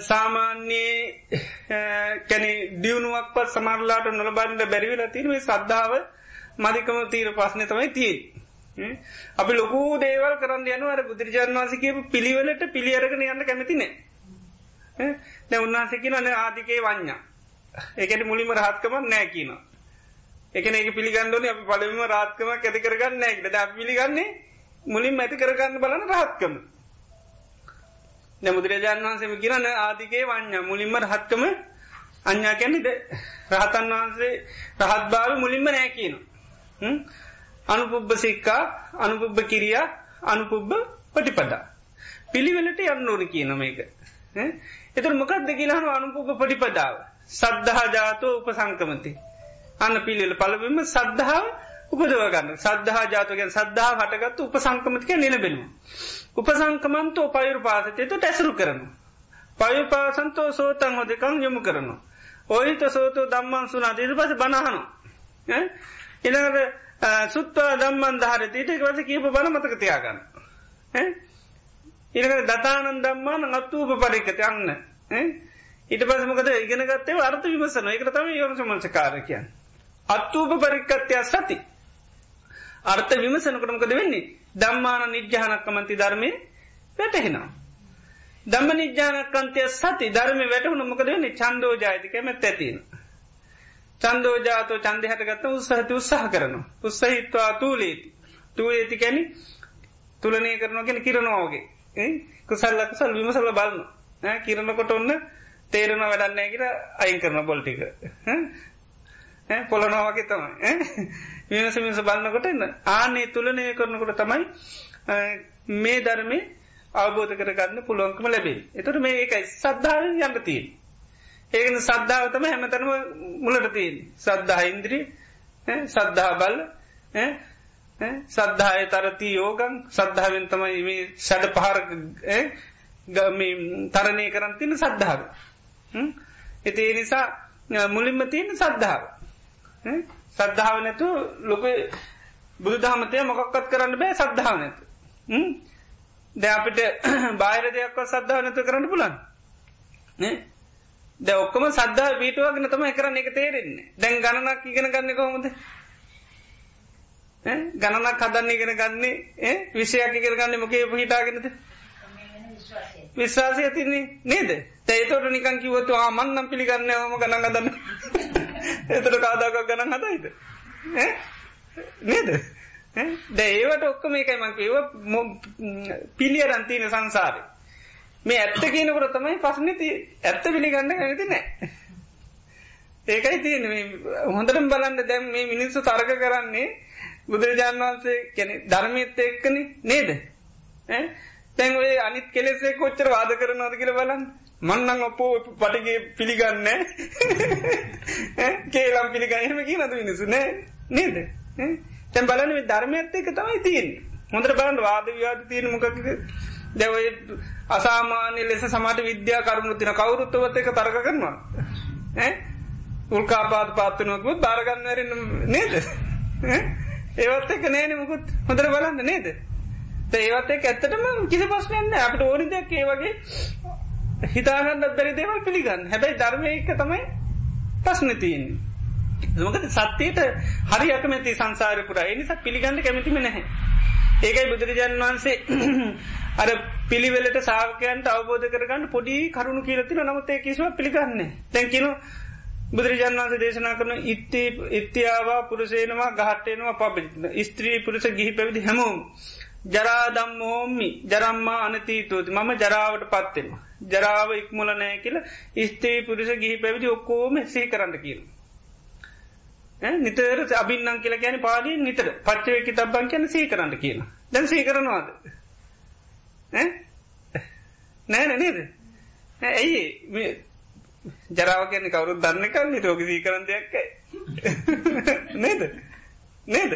සාමාන්‍යයේ කැනෙ දියුණුවක් පත් සමරලාට නොලබන්ඩ බැරිවෙල තිරේ සද්ධාව මධිකම තීර පස්න තමයි තිය අපි ලොකු දේවල් කරන්න යනුවර බුදුරජාන් වන්සකපු පිළිවෙලට පිළියරගෙන යන්න කැමතිනේ දැ උන්වහසකින න ආදිකේ වඥා ඒකට මුලිම රහත්කම නෑ කියන එකන එක පිළිගන්නඩන අපි පලවිම රාත්කම ඇති කරගන්න නෑකට ද පිළිගන්නේ මුලින් ඇති කරගන්න බලන රහත්කම නැමුදුරජාන් වහන්සේම කියරන්න ආදිකේ වඥ මුලින්ම රහත්කම අඥා කැනෙද රහතන් වහන්සේ රහත් භාව මුලින්ම නෑ කියන අනුපුබ්බ සික්කා අනුපුබ්බ කිරියා අනුපුබ්බ පටිපඩා පිළිවෙලට යන්න ඕන කියන මේක. එතුර මොකක්ද කියලාහන අනුපුබ පටිපදාව? සද්ධහා ජාතෝ උපසංකමති. අන්න පිළිවෙල පලවිම සද්ධාව උපදවගන්න සද්ධහා ජාතකයන් සද්ධා හටගත්තු උපසංකමතික නිලබෙනවා. උපසංකමන්තෝ පයුරු පාසතයතු ටැසරු කරනු. පයු පාසන්තෝ සෝතන් හොදකං යොමු කරනු. ඔහිත සෝතු දම්මන් සුනා දිරි පස බනහනු. ඉළඟට සුත්වා දම්මන් ධාරතීට වස කියප බල මතක තියාගන්න. ඉළඟට දතානන් දම්මාන අත්තුූප පරිකත යන්න. ඊට පසමකද ඉගෙනගත්තේ අර්ථ විමසන එක තම යොමසමංසකාරකයන්. අත්තුූප පරික්කත්වයක් සති. අර්ථ විමසනකටමකද වෙන්නේ දම්මාන නිජ්‍යානක්කමන්ති ධර්මය වැටහෙනවා. දම්ම නිජ්‍යානකන්තය සති ධර්ම වැටහුණු මොකද වෙන්නේ චන්දෝ ජාතිකම ඇතින. චන්දෝජාතෝ චන්ද හටගත්ත උත්සහති උත්සාහ කරනවා. උත්සහිත්වා තූලේති. තූලේති කැනි තුලනය කරනගෙන කිරනවාගේ. කුසල්ල කුසල් විමසල්ල බලන්න කිරණකොට ඔන්න තේරෙන වැඩන්නෑ කියර අයින් කරන බොල්ටික. පොලනවාගේ තමයි. විමස මිස බලන්නකොට එන්න ආනේ තුළනය කරනකොට තමයි මේ ධර්මය අවබෝධ කරගන්න පුළුවන්කම ලැබේ එතුට මේ ඒකයි සද්ධාවෙන් යන්න තිය ඒකන සද්ධාවතම හැමතනම මුලට තියෙන් සද්ධහ ඉන්ද්‍රී සද්ධහා බල්ල සද්ධාය තරති යෝගන් සද්ධාවෙන් තමයි මේ ෂඩ පහර තරණය කරන්න තින සද්ධාව එති ඒ නිසා මුලින්ම තියෙන සද්ධාව සද්ධාව නැතු ලොක බුදු දහමතය මොකක්කත් කරන්න බෑ සද්ධාව නැතු දැ අපිට බාහිර දෙයක්ව සද්ධාව නැතු කරන්න පුලන් ද ඔක්කම සද්ධා පීටුවගෙන තම කරන්න. එක තේරෙන්නේ. දැන් ගණනක් ඉගෙන ගන්න කොහොමද? ගණනක් හදන්න ඉගෙන ගන්නේ ඒ විෂයක් ඉගෙන ගන්න මොකේ පිහිටාගෙනද? විශ්වාසය තින්නේ නේද? තේතොට නිකං කිවතු ආමන්නම් පිළිගන්න ම ගණන් ගදන්න එතට කාදාකක් ගණන් හතයිද නේද? ද ඒවට ඔක්කම එකයි මං ඒව පිළිය රන්තින සංසාරය මේ ඇත්ත කියනකට තමයි පස්සනති ඇත්ත පිළිගන්න ඇති නෑ ඒකයි තියෙන හොඳටම බලන්න දැම් මේ මිනිස්සු තර්ක කරන්නේ බුදුරජාණන් වහන්සේ කැනෙ ධර්මයත් එක්කන නේද? තැන් ඔය අනිත් කෙලෙසේ කොච්චර වාද කරනවාද කියල බලන්න. මන්නං ඔපෝ පටිගේ පිළිගන්න කේලම් පිළිගන්නම කිය නතු මිනිසු නෑ. නේද? තැන් බලන ධර්මයත් එක තමයි තියෙන් හොඳට බලන්න වාද ව්‍යාද තියෙන මොකක්ද? දැවයි අසාමාන්‍ය ලෙස සමට විද්‍යා කරුණු තින කවුරුත්තවත් එක තරක කරනවා උල්කාපාත් පාත්වනකුත් බාරගන්නවරන්න නේද? ඒවත් එක නෑන මුකුත්. හොඳර බලන්න නේද? ඒවත් එක ඇත්තටම කිසි පස්නයන්න අපට ඕනි දෙයක් ඒ වගේ හිතාගන්නත් බැරි දේවල් පිළිගන්න. හැබැයි ධර්මය එක තමයි ප්‍රශ්න තියන්නේ. මොකද සත්‍යයට හරි අකමැති සංසාර පුරා. එනිසා පිළිගන්න කැමතිම නැහැ. ඒකයි බුදුරජාන් වහන්සේ අර පිළිවෙලට සාාවකයන්ට අවබෝධ කරගන්න පොඩි කරුණු කියලතින නමුත් ඒ කිසිව පිළිගන්න තැන්කිනු බුදුරජාන් වන්සේ දේශනා කරන ඉත්ති ඉත්‍යාවා පුරසේනවා ගහටයනවා පබ ස්ත්‍රී පුරස ගිහි පැවිදි හැමෝම්. ජරාදම්මෝම්මි ජරම්මා අනතීතෝති. මම ජරාවට පත්වෙන. ජරාව ඉක්මුල නෑ කියල ස්තේ පුරිස ගිහි පැවිදි ඔක්කෝම සේ කරන්න කියල. නිතර අබින්නම් කියලා ගැන පාලින් නිතර. පච්චවකි තබ්බන් කියැන සේ කරන්න කියලා. දැන් සේ කරනවාද? නෑන නේද? ඇයි ජරාව කියන්න කවරුත් දන්න කන්නේ රෝග දී කරන්න දෙයක්කයි නේද? නේද?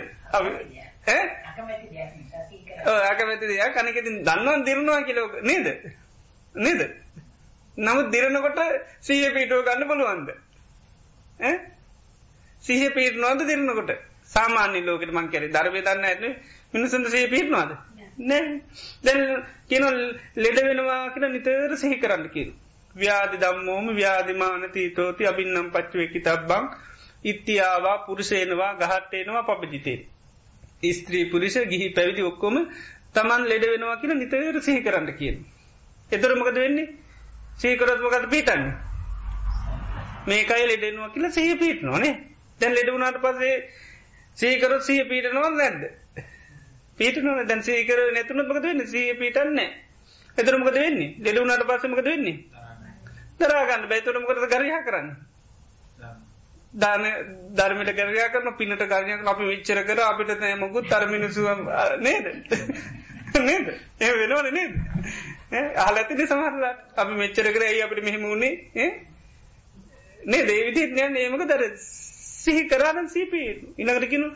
ඇකමැති දෙයක්. කනකෙති දන්නවන් දිරනවා කියලෝක නේද? නේද? නමුත් දිරනකොට සීය පීටෝ ගන්න බලුවන්ද සීහ පීටනවාද දිරනකොට සාමාන්‍ය ලෝකට මං කැරේ දරවය දන්න ඇන මිනිසඳ සහ පීටනවාද නෑ. දැන් කියන ලෙඩ වෙනවා කියෙන නිතර සහි කරන්න කියරු ව්‍යාධි දම්මෝම ව්‍යාධිමාන තීතෝති අබින්නම් පච්චුවකි තබ්බං ඉත්තියාවා පුරුෂේනවා ගහත්තේනවා පපජිතේ. ස්ත්‍රී පුරිෂ ගිහි පැවිදි ඔක්කොම තමන් ලෙඩ වෙනවා කියන නිතර සිහි කරන්න කියන. එතරමකද වෙන්නේ? සීකරත්මකද පිටන්න. මේකයි ලෙඩෙනවා කියලා සහ පිට නොනේ දැන් ලෙඩ වුණට පසේ සීකරත් සහ පීටනවා නැද්ද. පීට නොන දැන් සීකර නැතුනත් මකද වෙන්න? සහ පිටන්නේ එතරමකද වෙන්නේ? ලෙඩුුණට පසමකද වෙන්නේ? දරාගන්න බැතුරමකට ගරහ කරන්න. දාන ධර්මට කරයා කරන පිනට කරණයක් අපි විච්චර කර අපිට නෑ මොකුත් තරමිනිසුව නේද? නේද? ඒ වෙනවන නේද? අහලඇතින සමහරලා අපි මෙච්චර කර ඇයි අපිට මෙහෙමුණේ නේ දේවිදිත් නෑ නේමක දර සිහි කරන්න සීපී ඉනකරකිනු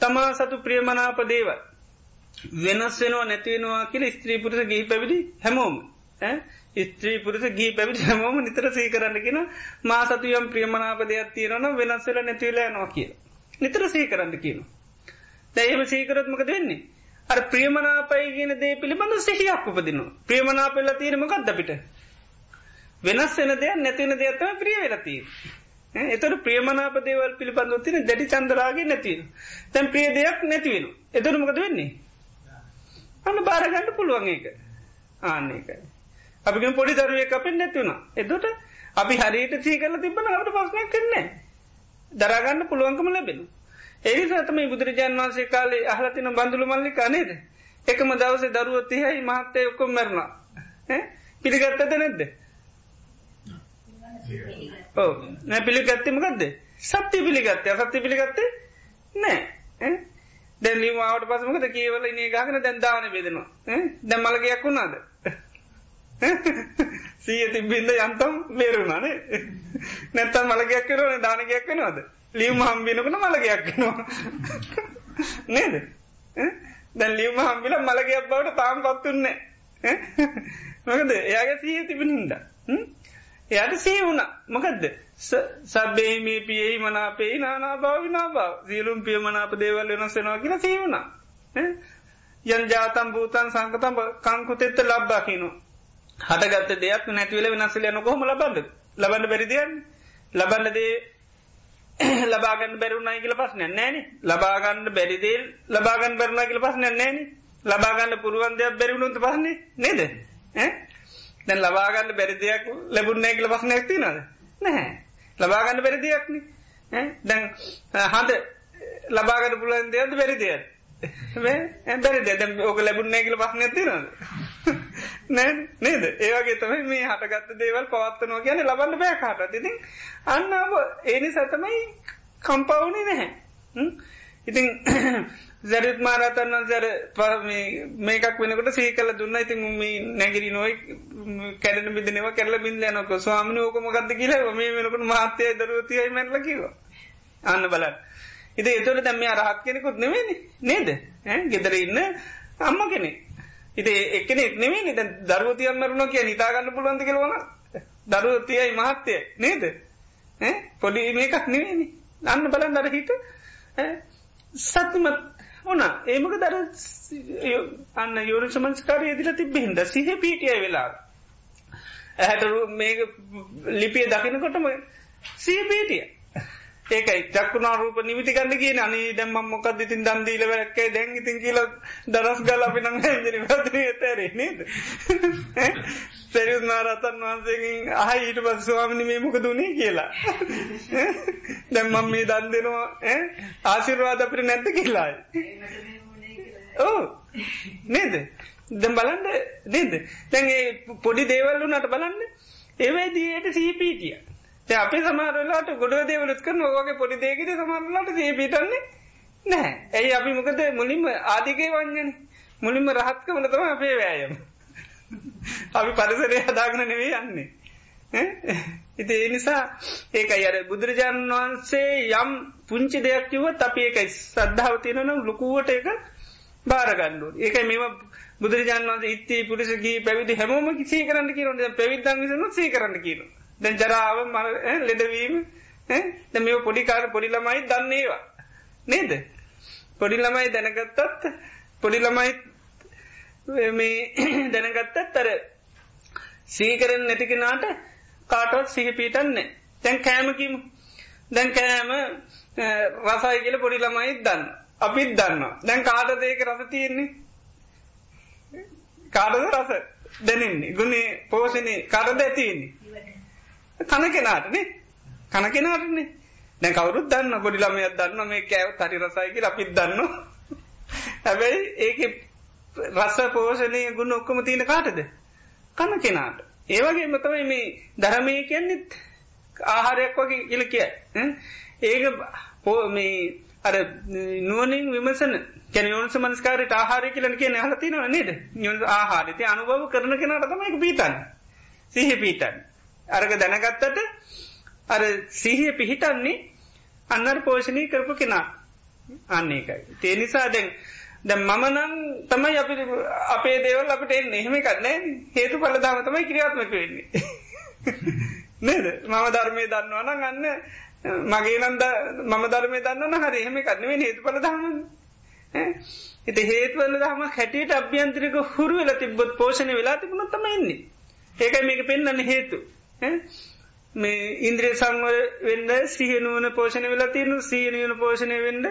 තමා සතු ප්‍රියමනාප දේව වෙනස් වෙනවා නැතිවෙනවා කියල ස්ත්‍රීපුරස ගිහි පැවිදි හැමෝම ස්ත්‍රී පුරස ගී පැවිට හමෝම නිතර සී කරන්න කියෙන මා සතුයම් ප්‍රියමනාප දෙයක් තියෙනවන වෙනස්සල නැතිවලා නො කිය. නිතර සී කරන්න කියන. දැයම සීකරත්මක දෙන්නේ. අර ප්‍රියමනාපයි කියන දේ පිළිබඳ සිහියක් උපදිනවා. ප්‍රියමනාපෙල්ල තීරමකක්ද අපිට. වෙනස් වෙන දෙයක් නැතිවන දෙයක්ත්තම ප්‍රිය වෙලතිී. එතට ප්‍රියමනාප දේවල් පිළිබඳ තින දැඩි චන්දරාගේ නැතිව. තැන් ප්‍රිය දෙයක් නැතිවෙන. එතුරමකද වෙන්නේ. අන්න බාරගණඩ පුළුවන් ඒක ආන්නේකයි. අපිගෙන පොඩි දරුවේ අපෙන් නැතිවුණ එදොට අපි හරියට සී කරල තිබන අපට පස්නයක් කරන්නේ දරාගන්න පුළුවන්කම ලැබෙන ඒ සතම බුදුරජාන් වන්සේ කාලේ අහලතින බඳුළු මල්ලික නේද එකම දවසේ දරුව තිහයි මහත්තය ඔක්කොම් මැරුණා පිළිගත්තද නැද්ද ඕ නැ පිළිගත්තමකක්ද සත්‍ය පිළිගත්තය සත්‍ය පිළිගත්තේ? නෑ. දැල්ලීමාවට පසමකද කියවල ඉනේ ගහන දැන්දාවන බෙදෙනවා. දැම්මලගයක් වුණාද? සීය තිබින්ද යන්තම් බේරුණනේ නැත්තම් මළගයක් කරන දානගයක් වෙනවාද? ලියව් හම්බිනකන මළගයක් වෙනවා. නේද? දැන් ලියව් හම්බිල මළගයක් බවට තාම් පත්තුන්නේ මොකද? එයාගේ සීය තිබෙනින්ද එයාට සී වුණ. මොකදද? සබ්බේමේ පියෙහි මනාපේ නානා භාවිනා භාව සියලුම් පිය මනාප දේවල් වෙනස්සෙනවා කියලා සී වුණා. යන් ජාතම් භූතන් සංකතම් කංකුතෙත්ත ලබ්බා කියනවා. හටගත්ත දෙයක් නැතිවල වෙනස්සල යන කොහොම ලබන්ද ලබන්න බැරිදියන් ලබන්නදේ ලබාගන්න බැරුණයි කියල පස්න නෑන ලබාගන්න බැරිදේල් ලබාගන්න බැරුණා කියල පස්න නෑන ලබාගන්න පුරුවන්දයක් බැරිවුණුන්ට පස්න්නේ නේද? දැන් ලබාගන්න බැරි දෙයක් ලැබුන්නෑ කියල පස්න ඇති නද නැහැ ලබාගන්න බැරි දෙයක්න. දැන් හඳ ලබාගන්න පුලන් දෙයක්ද බැරි දෙයක් බැරි දැ ඕක ලැබුන්නෑ කියල පස්න ඇතිනද නෑ නේද? ඒවගේ තමයි මේ හටගත්ත දේවල් පවත්වනවා කියන ලබන්න බෑ කාට ඉතින් අන්න ඒනි සතමයි කම්පවුනේ නැහැ. ඉතින් සැරිත් මාරතන්න සැර මේකක් වෙනකට සී කල දුන්න. ඉතින් මේ නැගිරි නොයි කැඩන බිදනව කැරල බින්ද යනක ස්වාමන ඕකම ගත්ත කියලා මේ වෙනකට මහත්තය දරුවතියයි මැල්ල කිව අන්න බලන්න. ඉති එතුර දැම අරහත් කෙනෙකුත් නෙවෙනි නේද? ගෙදර ඉන්න අම්ම කෙනෙ ඉති එකනෙක් නෙමේ දැ දරුවතියන් මරුණ කිය නිතාගන්න පුළුවන්ද කෙලවන දරුවතියයි මහත්තය නේද? පොඩි මේකක් නෙවෙනි අන්න බලන් දර හිට සත්තුමත් ඕන ඒමක දර අන්න යෝර සමංස්කාරය එදිල තිබෙහින්ද? සිහ පීටිය වෙලා ඇහැට මේ ලිපිය දකිනකොටම සී ඒකයි චක්කුණා රූප නිමිති ගන්න කිය අනි දැම් මොකක් ඉතින් දන්දීල වැැක්කයි දැන් ඉතින් කියල දරස් ගල අපි නං ජනි පදන තැරේ නේද? සැරියුත් නාරතන් වහන්සේකින් අහ ඊට පස් ස්වාමිනි මේ මොක දුනේ කියලා. දැම්මම් මේ දන් දෙනවා ආශිර්වාද අපිට නැත්ත කියලායි ඕ නේද? දැම් බලන්ඩ නේද? දැන්ගේ පොඩි දේවල්ලු නට බලන්න. ඒවයිදීයට සීපීටිය තැ අපි සමාරලාට ගොඩ දේවලත් කරන ඕගේ පොඩි දේකට සමරලාට සීපීටන්නේ නෑ ඇයි අපි මොකද මුලින්ම ආදිකය වංගන? මුලින්ම රහත්කමන තම අපේ වෑයම අපි පරිසරය හදාගන නෙවේ යන්නේ. ඉති ඒ නිසා ඒක අර බුදුරජාණන් වහන්සේ යම් පුංචි දෙයක් කිවත් අපි ඒකයි සද්ධාව තියෙනනම් ලොකුවට එක බාරගණ්ඩු ඒක මෙම බුදුරජාන් වන්ස ඉත්තේ පුරිසගේ පැවිදි හැමෝම සී කරන්න කියනට පැවිදන් විසන සී කරන්න කියන දැන් ජරාව මර ලෙඩවීම ද මේ පොඩිකාර පොඩිලමයි දන්නේවා නේද? පොඩිලමයි දැනගත්තත් පොඩිලමයි මේ දැනගත්තත් තර සීකරෙන් නැතිකෙනාට කාටවත් සිහිපීටන්නේ තැන් කෑමකිම දැන් කෑම රසයි කියල පොඩි ළමයිත් දන්න අපිත් දන්න දැන් කාටද ඒක රස තියෙන්නේ? කාටද රස දැනන්නේ? ගුණේ පෝෂණය කාටද ඇතින්නේ කන කෙනාටනේ කන කෙනාටනේ දැන් කවරුත් දන්න පොඩි ළමයක් දන්න මේ කෑව හරි රසයි කියලා අපිත් දන්න හැබැයි ඒක රස පෝෂණය ගුණ ඔක්කොම තියෙන කාටද? කන කෙනාට. ඒවගේ මතමයි මේ ධරමය කියන්නෙත් ආහාරයක් වගේ කියල කිය ඒක පෝ මේ අර නුවනින් විමසන කැන යොන්ස මනස්කාරයට ආහාරය කියලන කියන හලතිනව නේද? යොන් ආහාරති අනුභව කරන කෙනට තමයික පීතන් සිහ පීටන් අරග දැනගත්තට අර සිහිය පිහිටන්නේ අන්නර් පෝෂණය කරපු කෙනා. අන්න එකයි තේනිසා දැන් ද මමනං තමයි අපි අපේ දේවල් අපට එන්න. එහෙම කරන්නේ හේතු පලදාම තමයි කිරියාත්මක වෙන්නේ. නේද? මම ධර්මය දන්නවන ගන්න මගේ නන්ද මම ධර්මය දන්නන හරි. එහෙම කරන්නේ හේතු පලදාම එති හේතුවල දහම හැටියට අභ්‍යන්ත්‍රික හුරු වෙලා තිබොත් පෝෂණය වෙලා තිබුණ තමයින්නේ ඒකයි මේක පෙන්න්න හේතු මේ ඉන්ද්‍රිය සංවර වෙන්න සිහනුවන පෝෂණය වෙලා තියනු සීනයන පෝෂණය වෙන්න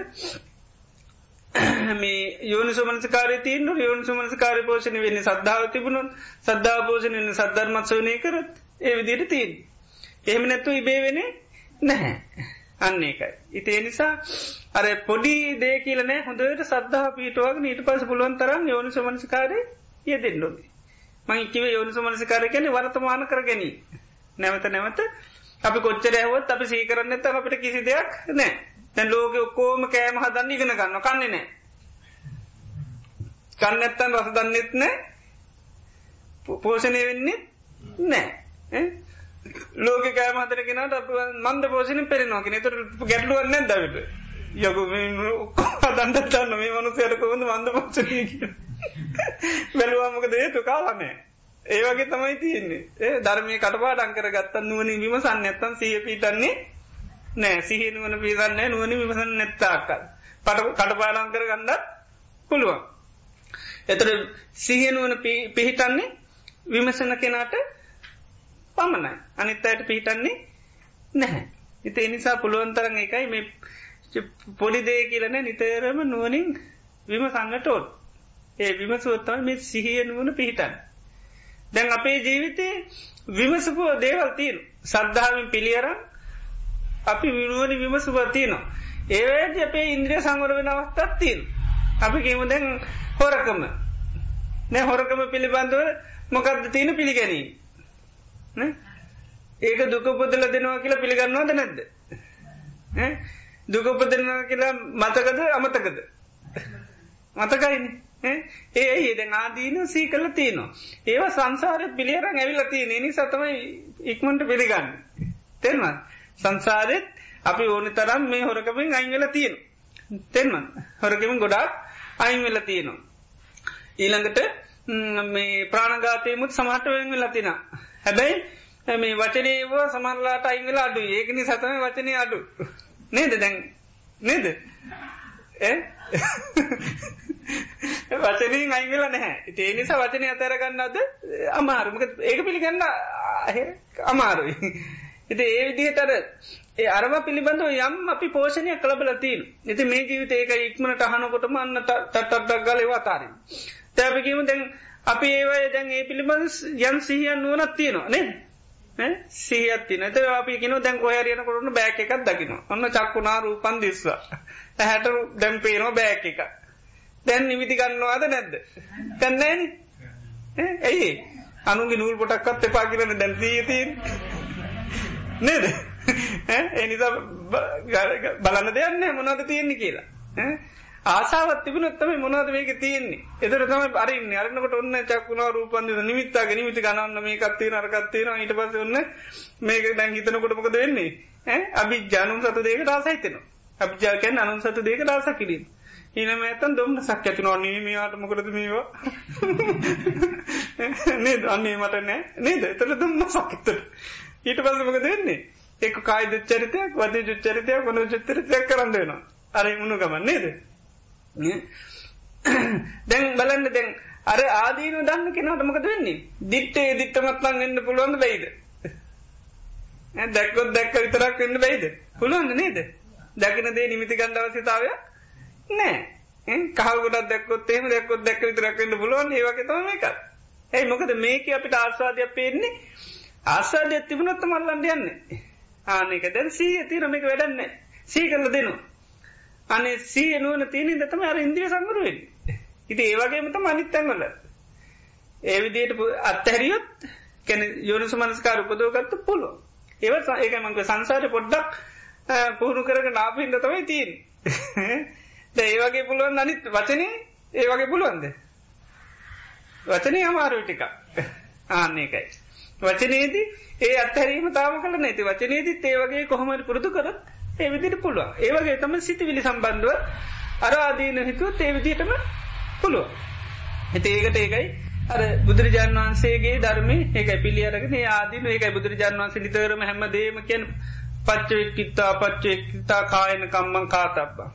මේ යෝනි සුමනස්කාරය තියන යෝනි සුමනස්කාර පෝෂණ වෙන්න සද්ධාව තිබුණොත් සද්ධා පෝෂණ වන්න සද්ධර්මත්සවනය කරත් ඒ විදියට තිීන්. එහෙම නැත්තු ඉබේ වෙන නැහැ. අන්න එකයි. ඉතිේ නිසා අර පොඩි දේ කියලනෑ හොඳට සද්ධහ පීටුවක් නීට පස පුළුවන් තරම් යෝනි සුමනස්කාරය ය දෙන්නොදේ. මංකිව යෝනි සුමනස්කාර කියන වර්තමාන කරගැන. නැවත නැවත අපි කොච්චර ඇහවත් අපි සීකරන්න ඇත අපට කිසි දෙයක් නෑ තැන් ලෝක ඔක්කෝම කෑම හදන්න ඉගෙන ගන්න කන්නේ නෑ කන්න ඇත්තන් රස දන්නෙත් නෑ පෝෂණය වෙන්නේ නෑ ලෝක කෑමතරගෙනට අප මන්ද පෝෂණ පෙරෙනවා කෙන තුර ගැටලුවන්න දවිට යකු දන්ටන්න මේ මනුසයටකොවඳ මන්ද පෝෂණය කිය බැලුවාමක දේතු කාලනෑ ඒවගේ තමයි තියන්නේ. ඒ ධර්මය කටපාට අංකර ගත්තන් නුවනින් විමසන්න ඇත්තන් සිය පිටන්නේ නෑ සිහිනුවන පිසන්නේ නුවනි විමසන්න නැත්තාකල් පට කටපාලංකර ගන්නත් පුළුවන්. එතර සිහිනුවන පිහිටන්නේ විමසන කෙනාට පමණයි. අනිත් අයට පිහිටන්නේ නැහැ. ඉති එනිසා පුළුවන්තරන් එකයි මේ පොඩි දේ කියලන නිතරම නුවනින් විම සංගටෝත් ඒ විමසුවත්තම මේ සිහිය නුවන පිහිටන්න. දැන් අපේ ජීවිතය විමසපුව දේවල් තිීන් සද්ධාවෙන් පිළියරම් අපි විනුවනි විමසුවතියනවා ඒවැද අපේ ඉන්ද්‍රිය සංවර වෙන අවස්ථත් තිීන් අපි කිමු දැන් හොරකම. නෑ හොරකම පිළිබඳව මොකක්ද තියෙන පිළිගැනීම? ඒක දුකපොදල දෙනවා කියලා පිළිගන්නවාද නැද්ද? දුකපදනවා කියලා මතකද අමතකද? මතකයින්නේ ඒ ඒද ආදීන සී කල තියනවා. ඒව සංසාර පිළියරන් ඇවිලති නනි සතමයි ඉක්මට පිළිගන්න. තෙන්ම සංසාරෙත් අපි ඕන තරම් මේ හොරකමින් අයිංවෙල තියෙන. තෙන්ම හොරකමින් ගොඩක් අයිංවෙල තියෙනවා. ඊළඟට මේ ප්‍රාණගාතයමුත් සමහටවෙන් ලතින. හැබැයි මේ වචනේව සමරලාට අයිංවෙලා අඩු ඒකනි සතම වචනය අඩු. නේද දැන් නේද? වචනින් අයිගල නැහැ. ඒ නිසා වචනය අතරගන්නද අමාරුමක ඒක පිළිගන්න අමාරුයි. එති ඒ විදිහතර ඒ අරම පිළිබඳව යම් අපි පෝෂණය කළබලතින් ඇති මේ ජීවිත ඒක ඉක්මනට අහනකොටම අන්න තට්ටක් ගලවා තාරින් තැපකිම දැන් අපි ඒවය දැන් ඒ පිළිබඳ යම් සිහියන් නුවනත් තියෙනවා නේ සිහත්ති නත අපි කින දැන් කොහරයන කොරන බෑක එකක් දකින ඔන්න චක්කුණා රූපන් දිස්වා. හැට දැම් පේනවා බෑක එක. දැන් නිමිති ගන්නවාද නැද්ද? තැන්නෑන ඇයි? අනුගේ නූල් පොටක්කත් එපා කියරන දැන්සීය තිීන් නේද? එනිසා බලන්න දෙයන්න මොනවද තියෙන්නේ කියලා. ආසාවත් තිබුණොත්තම මොනවද මේක තියෙන්නේ. එතර තම අරින්න. අරන්නකට ඔන්න චක්ුණා රූපන්ද නිමිත්තා නිමිති ගණන්න මේ කත්තේ නරකත්තේන ඊට පස ඔන්න මේක දැන් හිතනකොට මොකද වෙන්නේ? අභි ජානුන් සතු දේක රාසහිතනවා අභිජාකයන් අනුන් සතු දේක රාස කිරීම ඊනම ඇතන් දුම්න සක් ඇති නොන්නේ මේවාට මොකරද මේවා? නේද? අන්නේ මට නෑ. නේද? එතර දුම්ම සක්තට ඊට පසමක දෙන්නේ එක් කායි දුච්චරිතයක් වද ජුච්චරිතයක් කොන චුත්තරිතයක් කරන්න වෙනවා. අර මුණු ගමන් නේද? දැන් බලන්න දැන් අර ආදීන දන්න කෙනට මොකද වෙන්නේ? දිට්ටේ දිට්ටමත්ලන් එන්න පුළුවන්ද බයිද? දැක්කොත් දැක්ක විතරක් වෙන්න බයිද? පුළුවන්ද නේද? දැකන දේ නිමිති ගණ්ඩ අවසිතාවයක් නෑ. කහගොඩක් දැක්කොත් එහෙම දැක්කොත් දැක්ක විතරක්වෙන්න පුළුවන්. ඒවගේ තම එක ඇයි? මොකද මේක අපිට ආස්වාදයක් පේන්නේ. ආස්වාදය තිබුණොත්ත මල්ලන්ඩ යන්න. ආනක දැන් සීය තිරම එක වැඩන්න සී කරල දෙනවා. අනේ සී නුවන තියන දතම අර ඉන්දිය සංගරුවෙන් ඉති ඒවගේමත මනිත්තැන්වල ඒවිදියට අත්තහැරියොත් කැන යෝනිස මනස්කාර උපදෝගත්ත පුළුව ඒව ඒක මංක සංසාර පොඩ්ඩක් පුහුණු කරග නාපින්ද තමයි තිීන් ඒවගේ පුළුවන් අනිත් වචනය ඒවගේ පුළුවන්ද? වචනය අමාරු ටික ආන්නේ එකයි. වචනේදී ඒ අත්හැරීම තාම කල නැති වචනේදීත් ඒවගේ කොහොමට පුරුදු කරත් ඒවිදිට පුළුව ඒවගේ තම සිතිවිලි සම්බන්ධුව අර ආදීන හිතුවත් ඒවිදිටම පුළුව එති ඒකට ඒකයි අර බුදුරජාන් වහන්සේගේ ධර්මය ඒක පිළි අරගෙන ආදීන ඒකයි බුදුරජාන් වන්සේ නිතරම හැම දේම කියෙන් පච්චවෙක්කිත්තා පච්චෙක්තා කායන කම්මං කාතබ්බා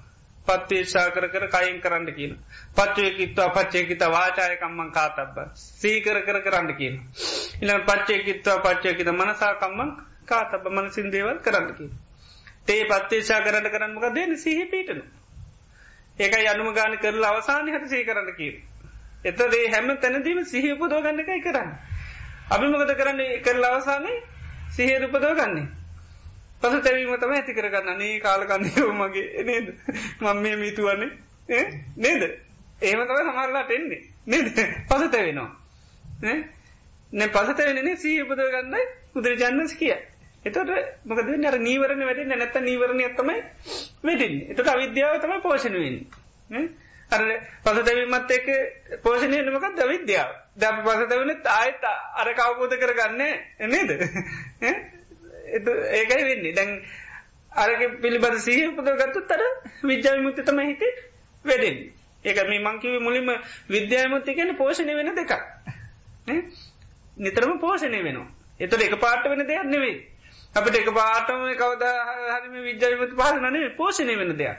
පත්තේශා කර කර කයින් කරන්න කියන. පච්චයකිත්වා පච්චයකිත වාචායකම්මං කාතබ්බ. සීකර කර කරන්න කියන. ඉලන් පච්චයකිත්වා පච්චයකිත මනසාකම්මං කාතබ මනසින් දේවල් කරන්න කිය. තේ පත්තේශා කරන්න කරන්නමක දෙන සිහි පීටනු. ඒක යනුම ගාන කරලා අවසානය හට සී කරන්න කිය. එත දේ හැම තැනදීම සිහි උපදෝගන්න එකයි කරන්න. අභිමකද කරන්නේ කරලා අවසානය සිහේ උපදෝ ගන්නේ. පස තැවීම තම ඇති කරගන්න නේ කාලකන්නයෝ මගේ නේද? මං මේ මීතුවන්නේ නේද? ඒම තව සමරලාට එන්නේ. නේද? පස තැවෙනවා නැ පසතවෙනනේ සී උපද ගන්නයි බුදුරජාන්නස් කිය. එතට මොකද නර නීවරණ වැඩ නැත්ත නීවරණ ඇත්තමයි වෙටින් එතට අවිද්‍යාව තමයි පෝෂණුවෙන් අර පසතැවීමත් එක පෝෂණය නමකත් අවිද්‍යාව. ද පසතවනත් ආයත අර කවබෝධ කරගන්න නේද? ඒකයි වෙන්නේ. දැන් අරක පිළිබඳ සහ උපද ගත්තු තර විද්‍යාවිමුත්ත තම හිතේ වැඩෙන් ඒක මේ මංකිව මුලින්ම විද්‍යාමුත්ති කියන පෝෂණය වෙන දෙක නිතරම පෝෂණය වෙනවා. එතට එක පාට වෙන දෙයක් නෙවේ අපට එක පාටම කවද හරිම විද්‍යාවිමුත් පාසනනේ පෝෂණය වෙන දෙයක්.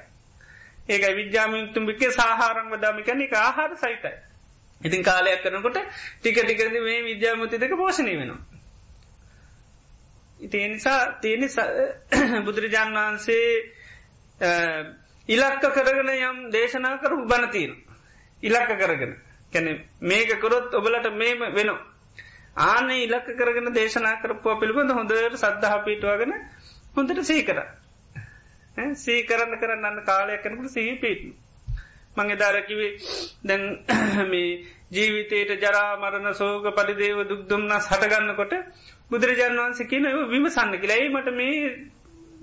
ඒක විද්‍යාමිතුම්බිකේ සාහාරං වදාමිකන එක ආහාර සහිතයි. ඉතින් කාලයක් කරනකොට ටික ටිකද මේ විද්‍යාමුති දෙක පෝෂණය වෙනවා. ඉතිේ නිසා තියෙන බුදුරජාන් වහන්සේ ඉලක්ක කරගෙන යම් දේශනා කරු බණතීන ඉලක්ක කරගෙන. කැන මේක කරොත් ඔබලට මේම වෙන ආන ඉලක්ක කරගෙන දේශනා කරපුවා පිළිබඳ හොඳට සද්ධහ පිටවාගෙන හොඳට සීකර සීකරන්න කරන්න අන්න කාලයක් කනකට සහි පිටු මංගේ ධරකිවේ දැන් මේ ජීවිතයට ජරා මරණ සෝක පරිදේව දුක්දුම්න්න හටගන්නකොට බුදුරජාන් වන්සේ කියන විමසන්න කියලා. ඒමට මේ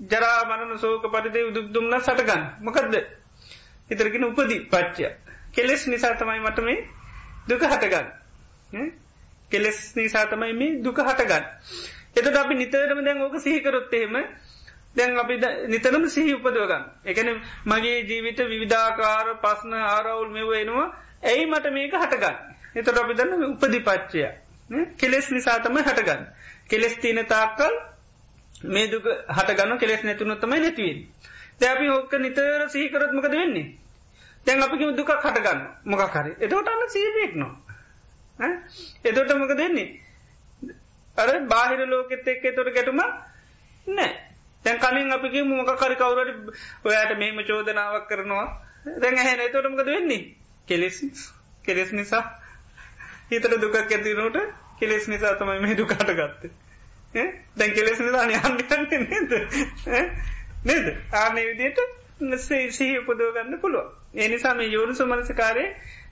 ජරා මරණ සෝක පරිදේ උදුක්දුම්ල සටගන්න මොකක්ද හිතරගෙන උපදී පච්චය කෙලෙස් නිසා තමයි මට මේ දුක හටගන්න කෙලෙස් නිසා තමයි මේ දුක හටගන්න එතට අපි නිතරම දැන් ඕක සිහිකරොත්තේම දැන් අපි නිතරම සිහි උපදවගන්න එකන මගේ ජීවිත විවිධාකාර පස්න ආරවුල් මෙව එනවා. ඇයි මට මේක හටගන්න එතට අපි දන්න උපදිපච්චය කෙලෙස් නිසාතම හටගන්න කෙලෙස් තියන තාක්කල් මේ දුක හටගන්න කෙලෙස් නැතුනොත්තමයි නැතිවෙන්. දැ අපි හොක්ක නිතර සීකරත්මකද වෙන්නේ. තැන් අපිම දුක හටගන්න මොකක්හරි එතවට අන්න සීපයෙක් නො. එතොට මොක දෙන්නේ. අර බාහිර ලෝකෙත් එක්ක තොට ගැටුම නෑ. තැන් කලින් අපිගේ මොකකරි කවුරට ඔයාට මේම චෝදනාවක් කරනවා දැන් හැ එතොටමකද වෙන්නේ කෙලෙස් කෙලෙස් නිසා හිතට දුකක් ඇතිනට කෙලෙස් නිසා තමයි මේ දුකාට ගත්තේ දැන් කෙලෙස් නිසා යන්න නේද? නේද? ආනේ විදියට සිහි උපදව ගන්න පුළුවන්. එනිසාම යෝනු සුමනසකාරය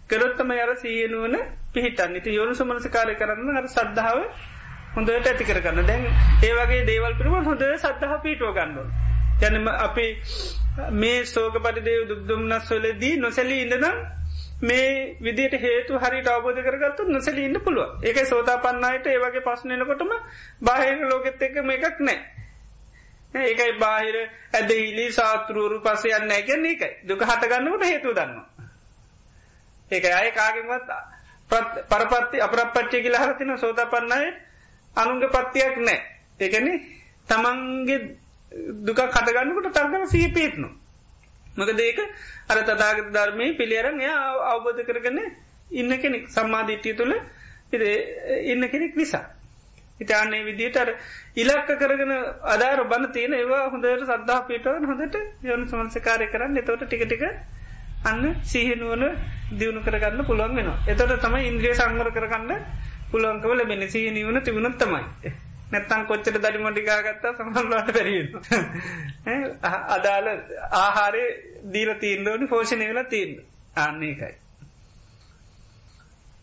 කරොත්තම යර සීයනුවන පිහිටන් ඉති යෝනු සුමනසකාරය කරන්න අර සද්ධාව හොඳට ඇති කරගන්න දැන් ඒවගේ දේවල් පිරුව හොඳ සද්ධහ පිටුව ගන්නවා. ජනම අපි මේ සෝක පටිදේ දුක්දුම්න්නස් වලදී නොසැලී ඉඳනම් මේ විදිට හේතු හරි අවබෝධ කරගත්තු නොසැලී ඉන්න පුළුව ඒක සෝතා පන්නයට ඒවගේ පස්සනනකොටම බාහිර ලෝකෙත් එක මේකක් නෑ. ඒකයි බාහිර ඇදහිලි සාතුරුවරු පස යන්න ඇගැන එකයි දුක හටගන්නකට හේතු දන්නවා. ඒක අය කාගෙන්වත් පරපත්ති අපරපච්චය කියලා හරතින සෝත පන්නයි අනුන්ග පත්තියක් නෑ ඒකන තමන්ගේ දුක කටගන්නකට තර්ගම සීපේත්නු. මක දේක අර තතාගත ධර්මය පිළියරන් එය අවබෝධ කරගන්න ඉන්න කෙනෙක් සම්මාධිට්්‍යිය තුළ ඉන්න කෙනෙක් නිසා. ඉතාන්නේ විදිට අර ඉලක්ක කරගෙන අදාර බන්න තියෙන ඒවා හොඳට සද්ධා පිටවන් හොඳට යොනු සමන්සකාරය කරන්න එතවට ටිකටික අන්න සීහනුවන දියුණු කරගන්න පුළුවන් වෙනවා. එතොට තමයි ඉන්ද්‍රිය සංවර කරගන්න පුළුවන්කව ලැබෙන සීහනිවන තිබුණත් තමයි. නැත්තං කොච්චට දරි මොටිකාගත්තා සමල්ලට පැරියෙන්. අදාළ ආහාරය දීර තීන්දෝනි පෝෂණය වෙලා තිීන් අන්නේ එකයි.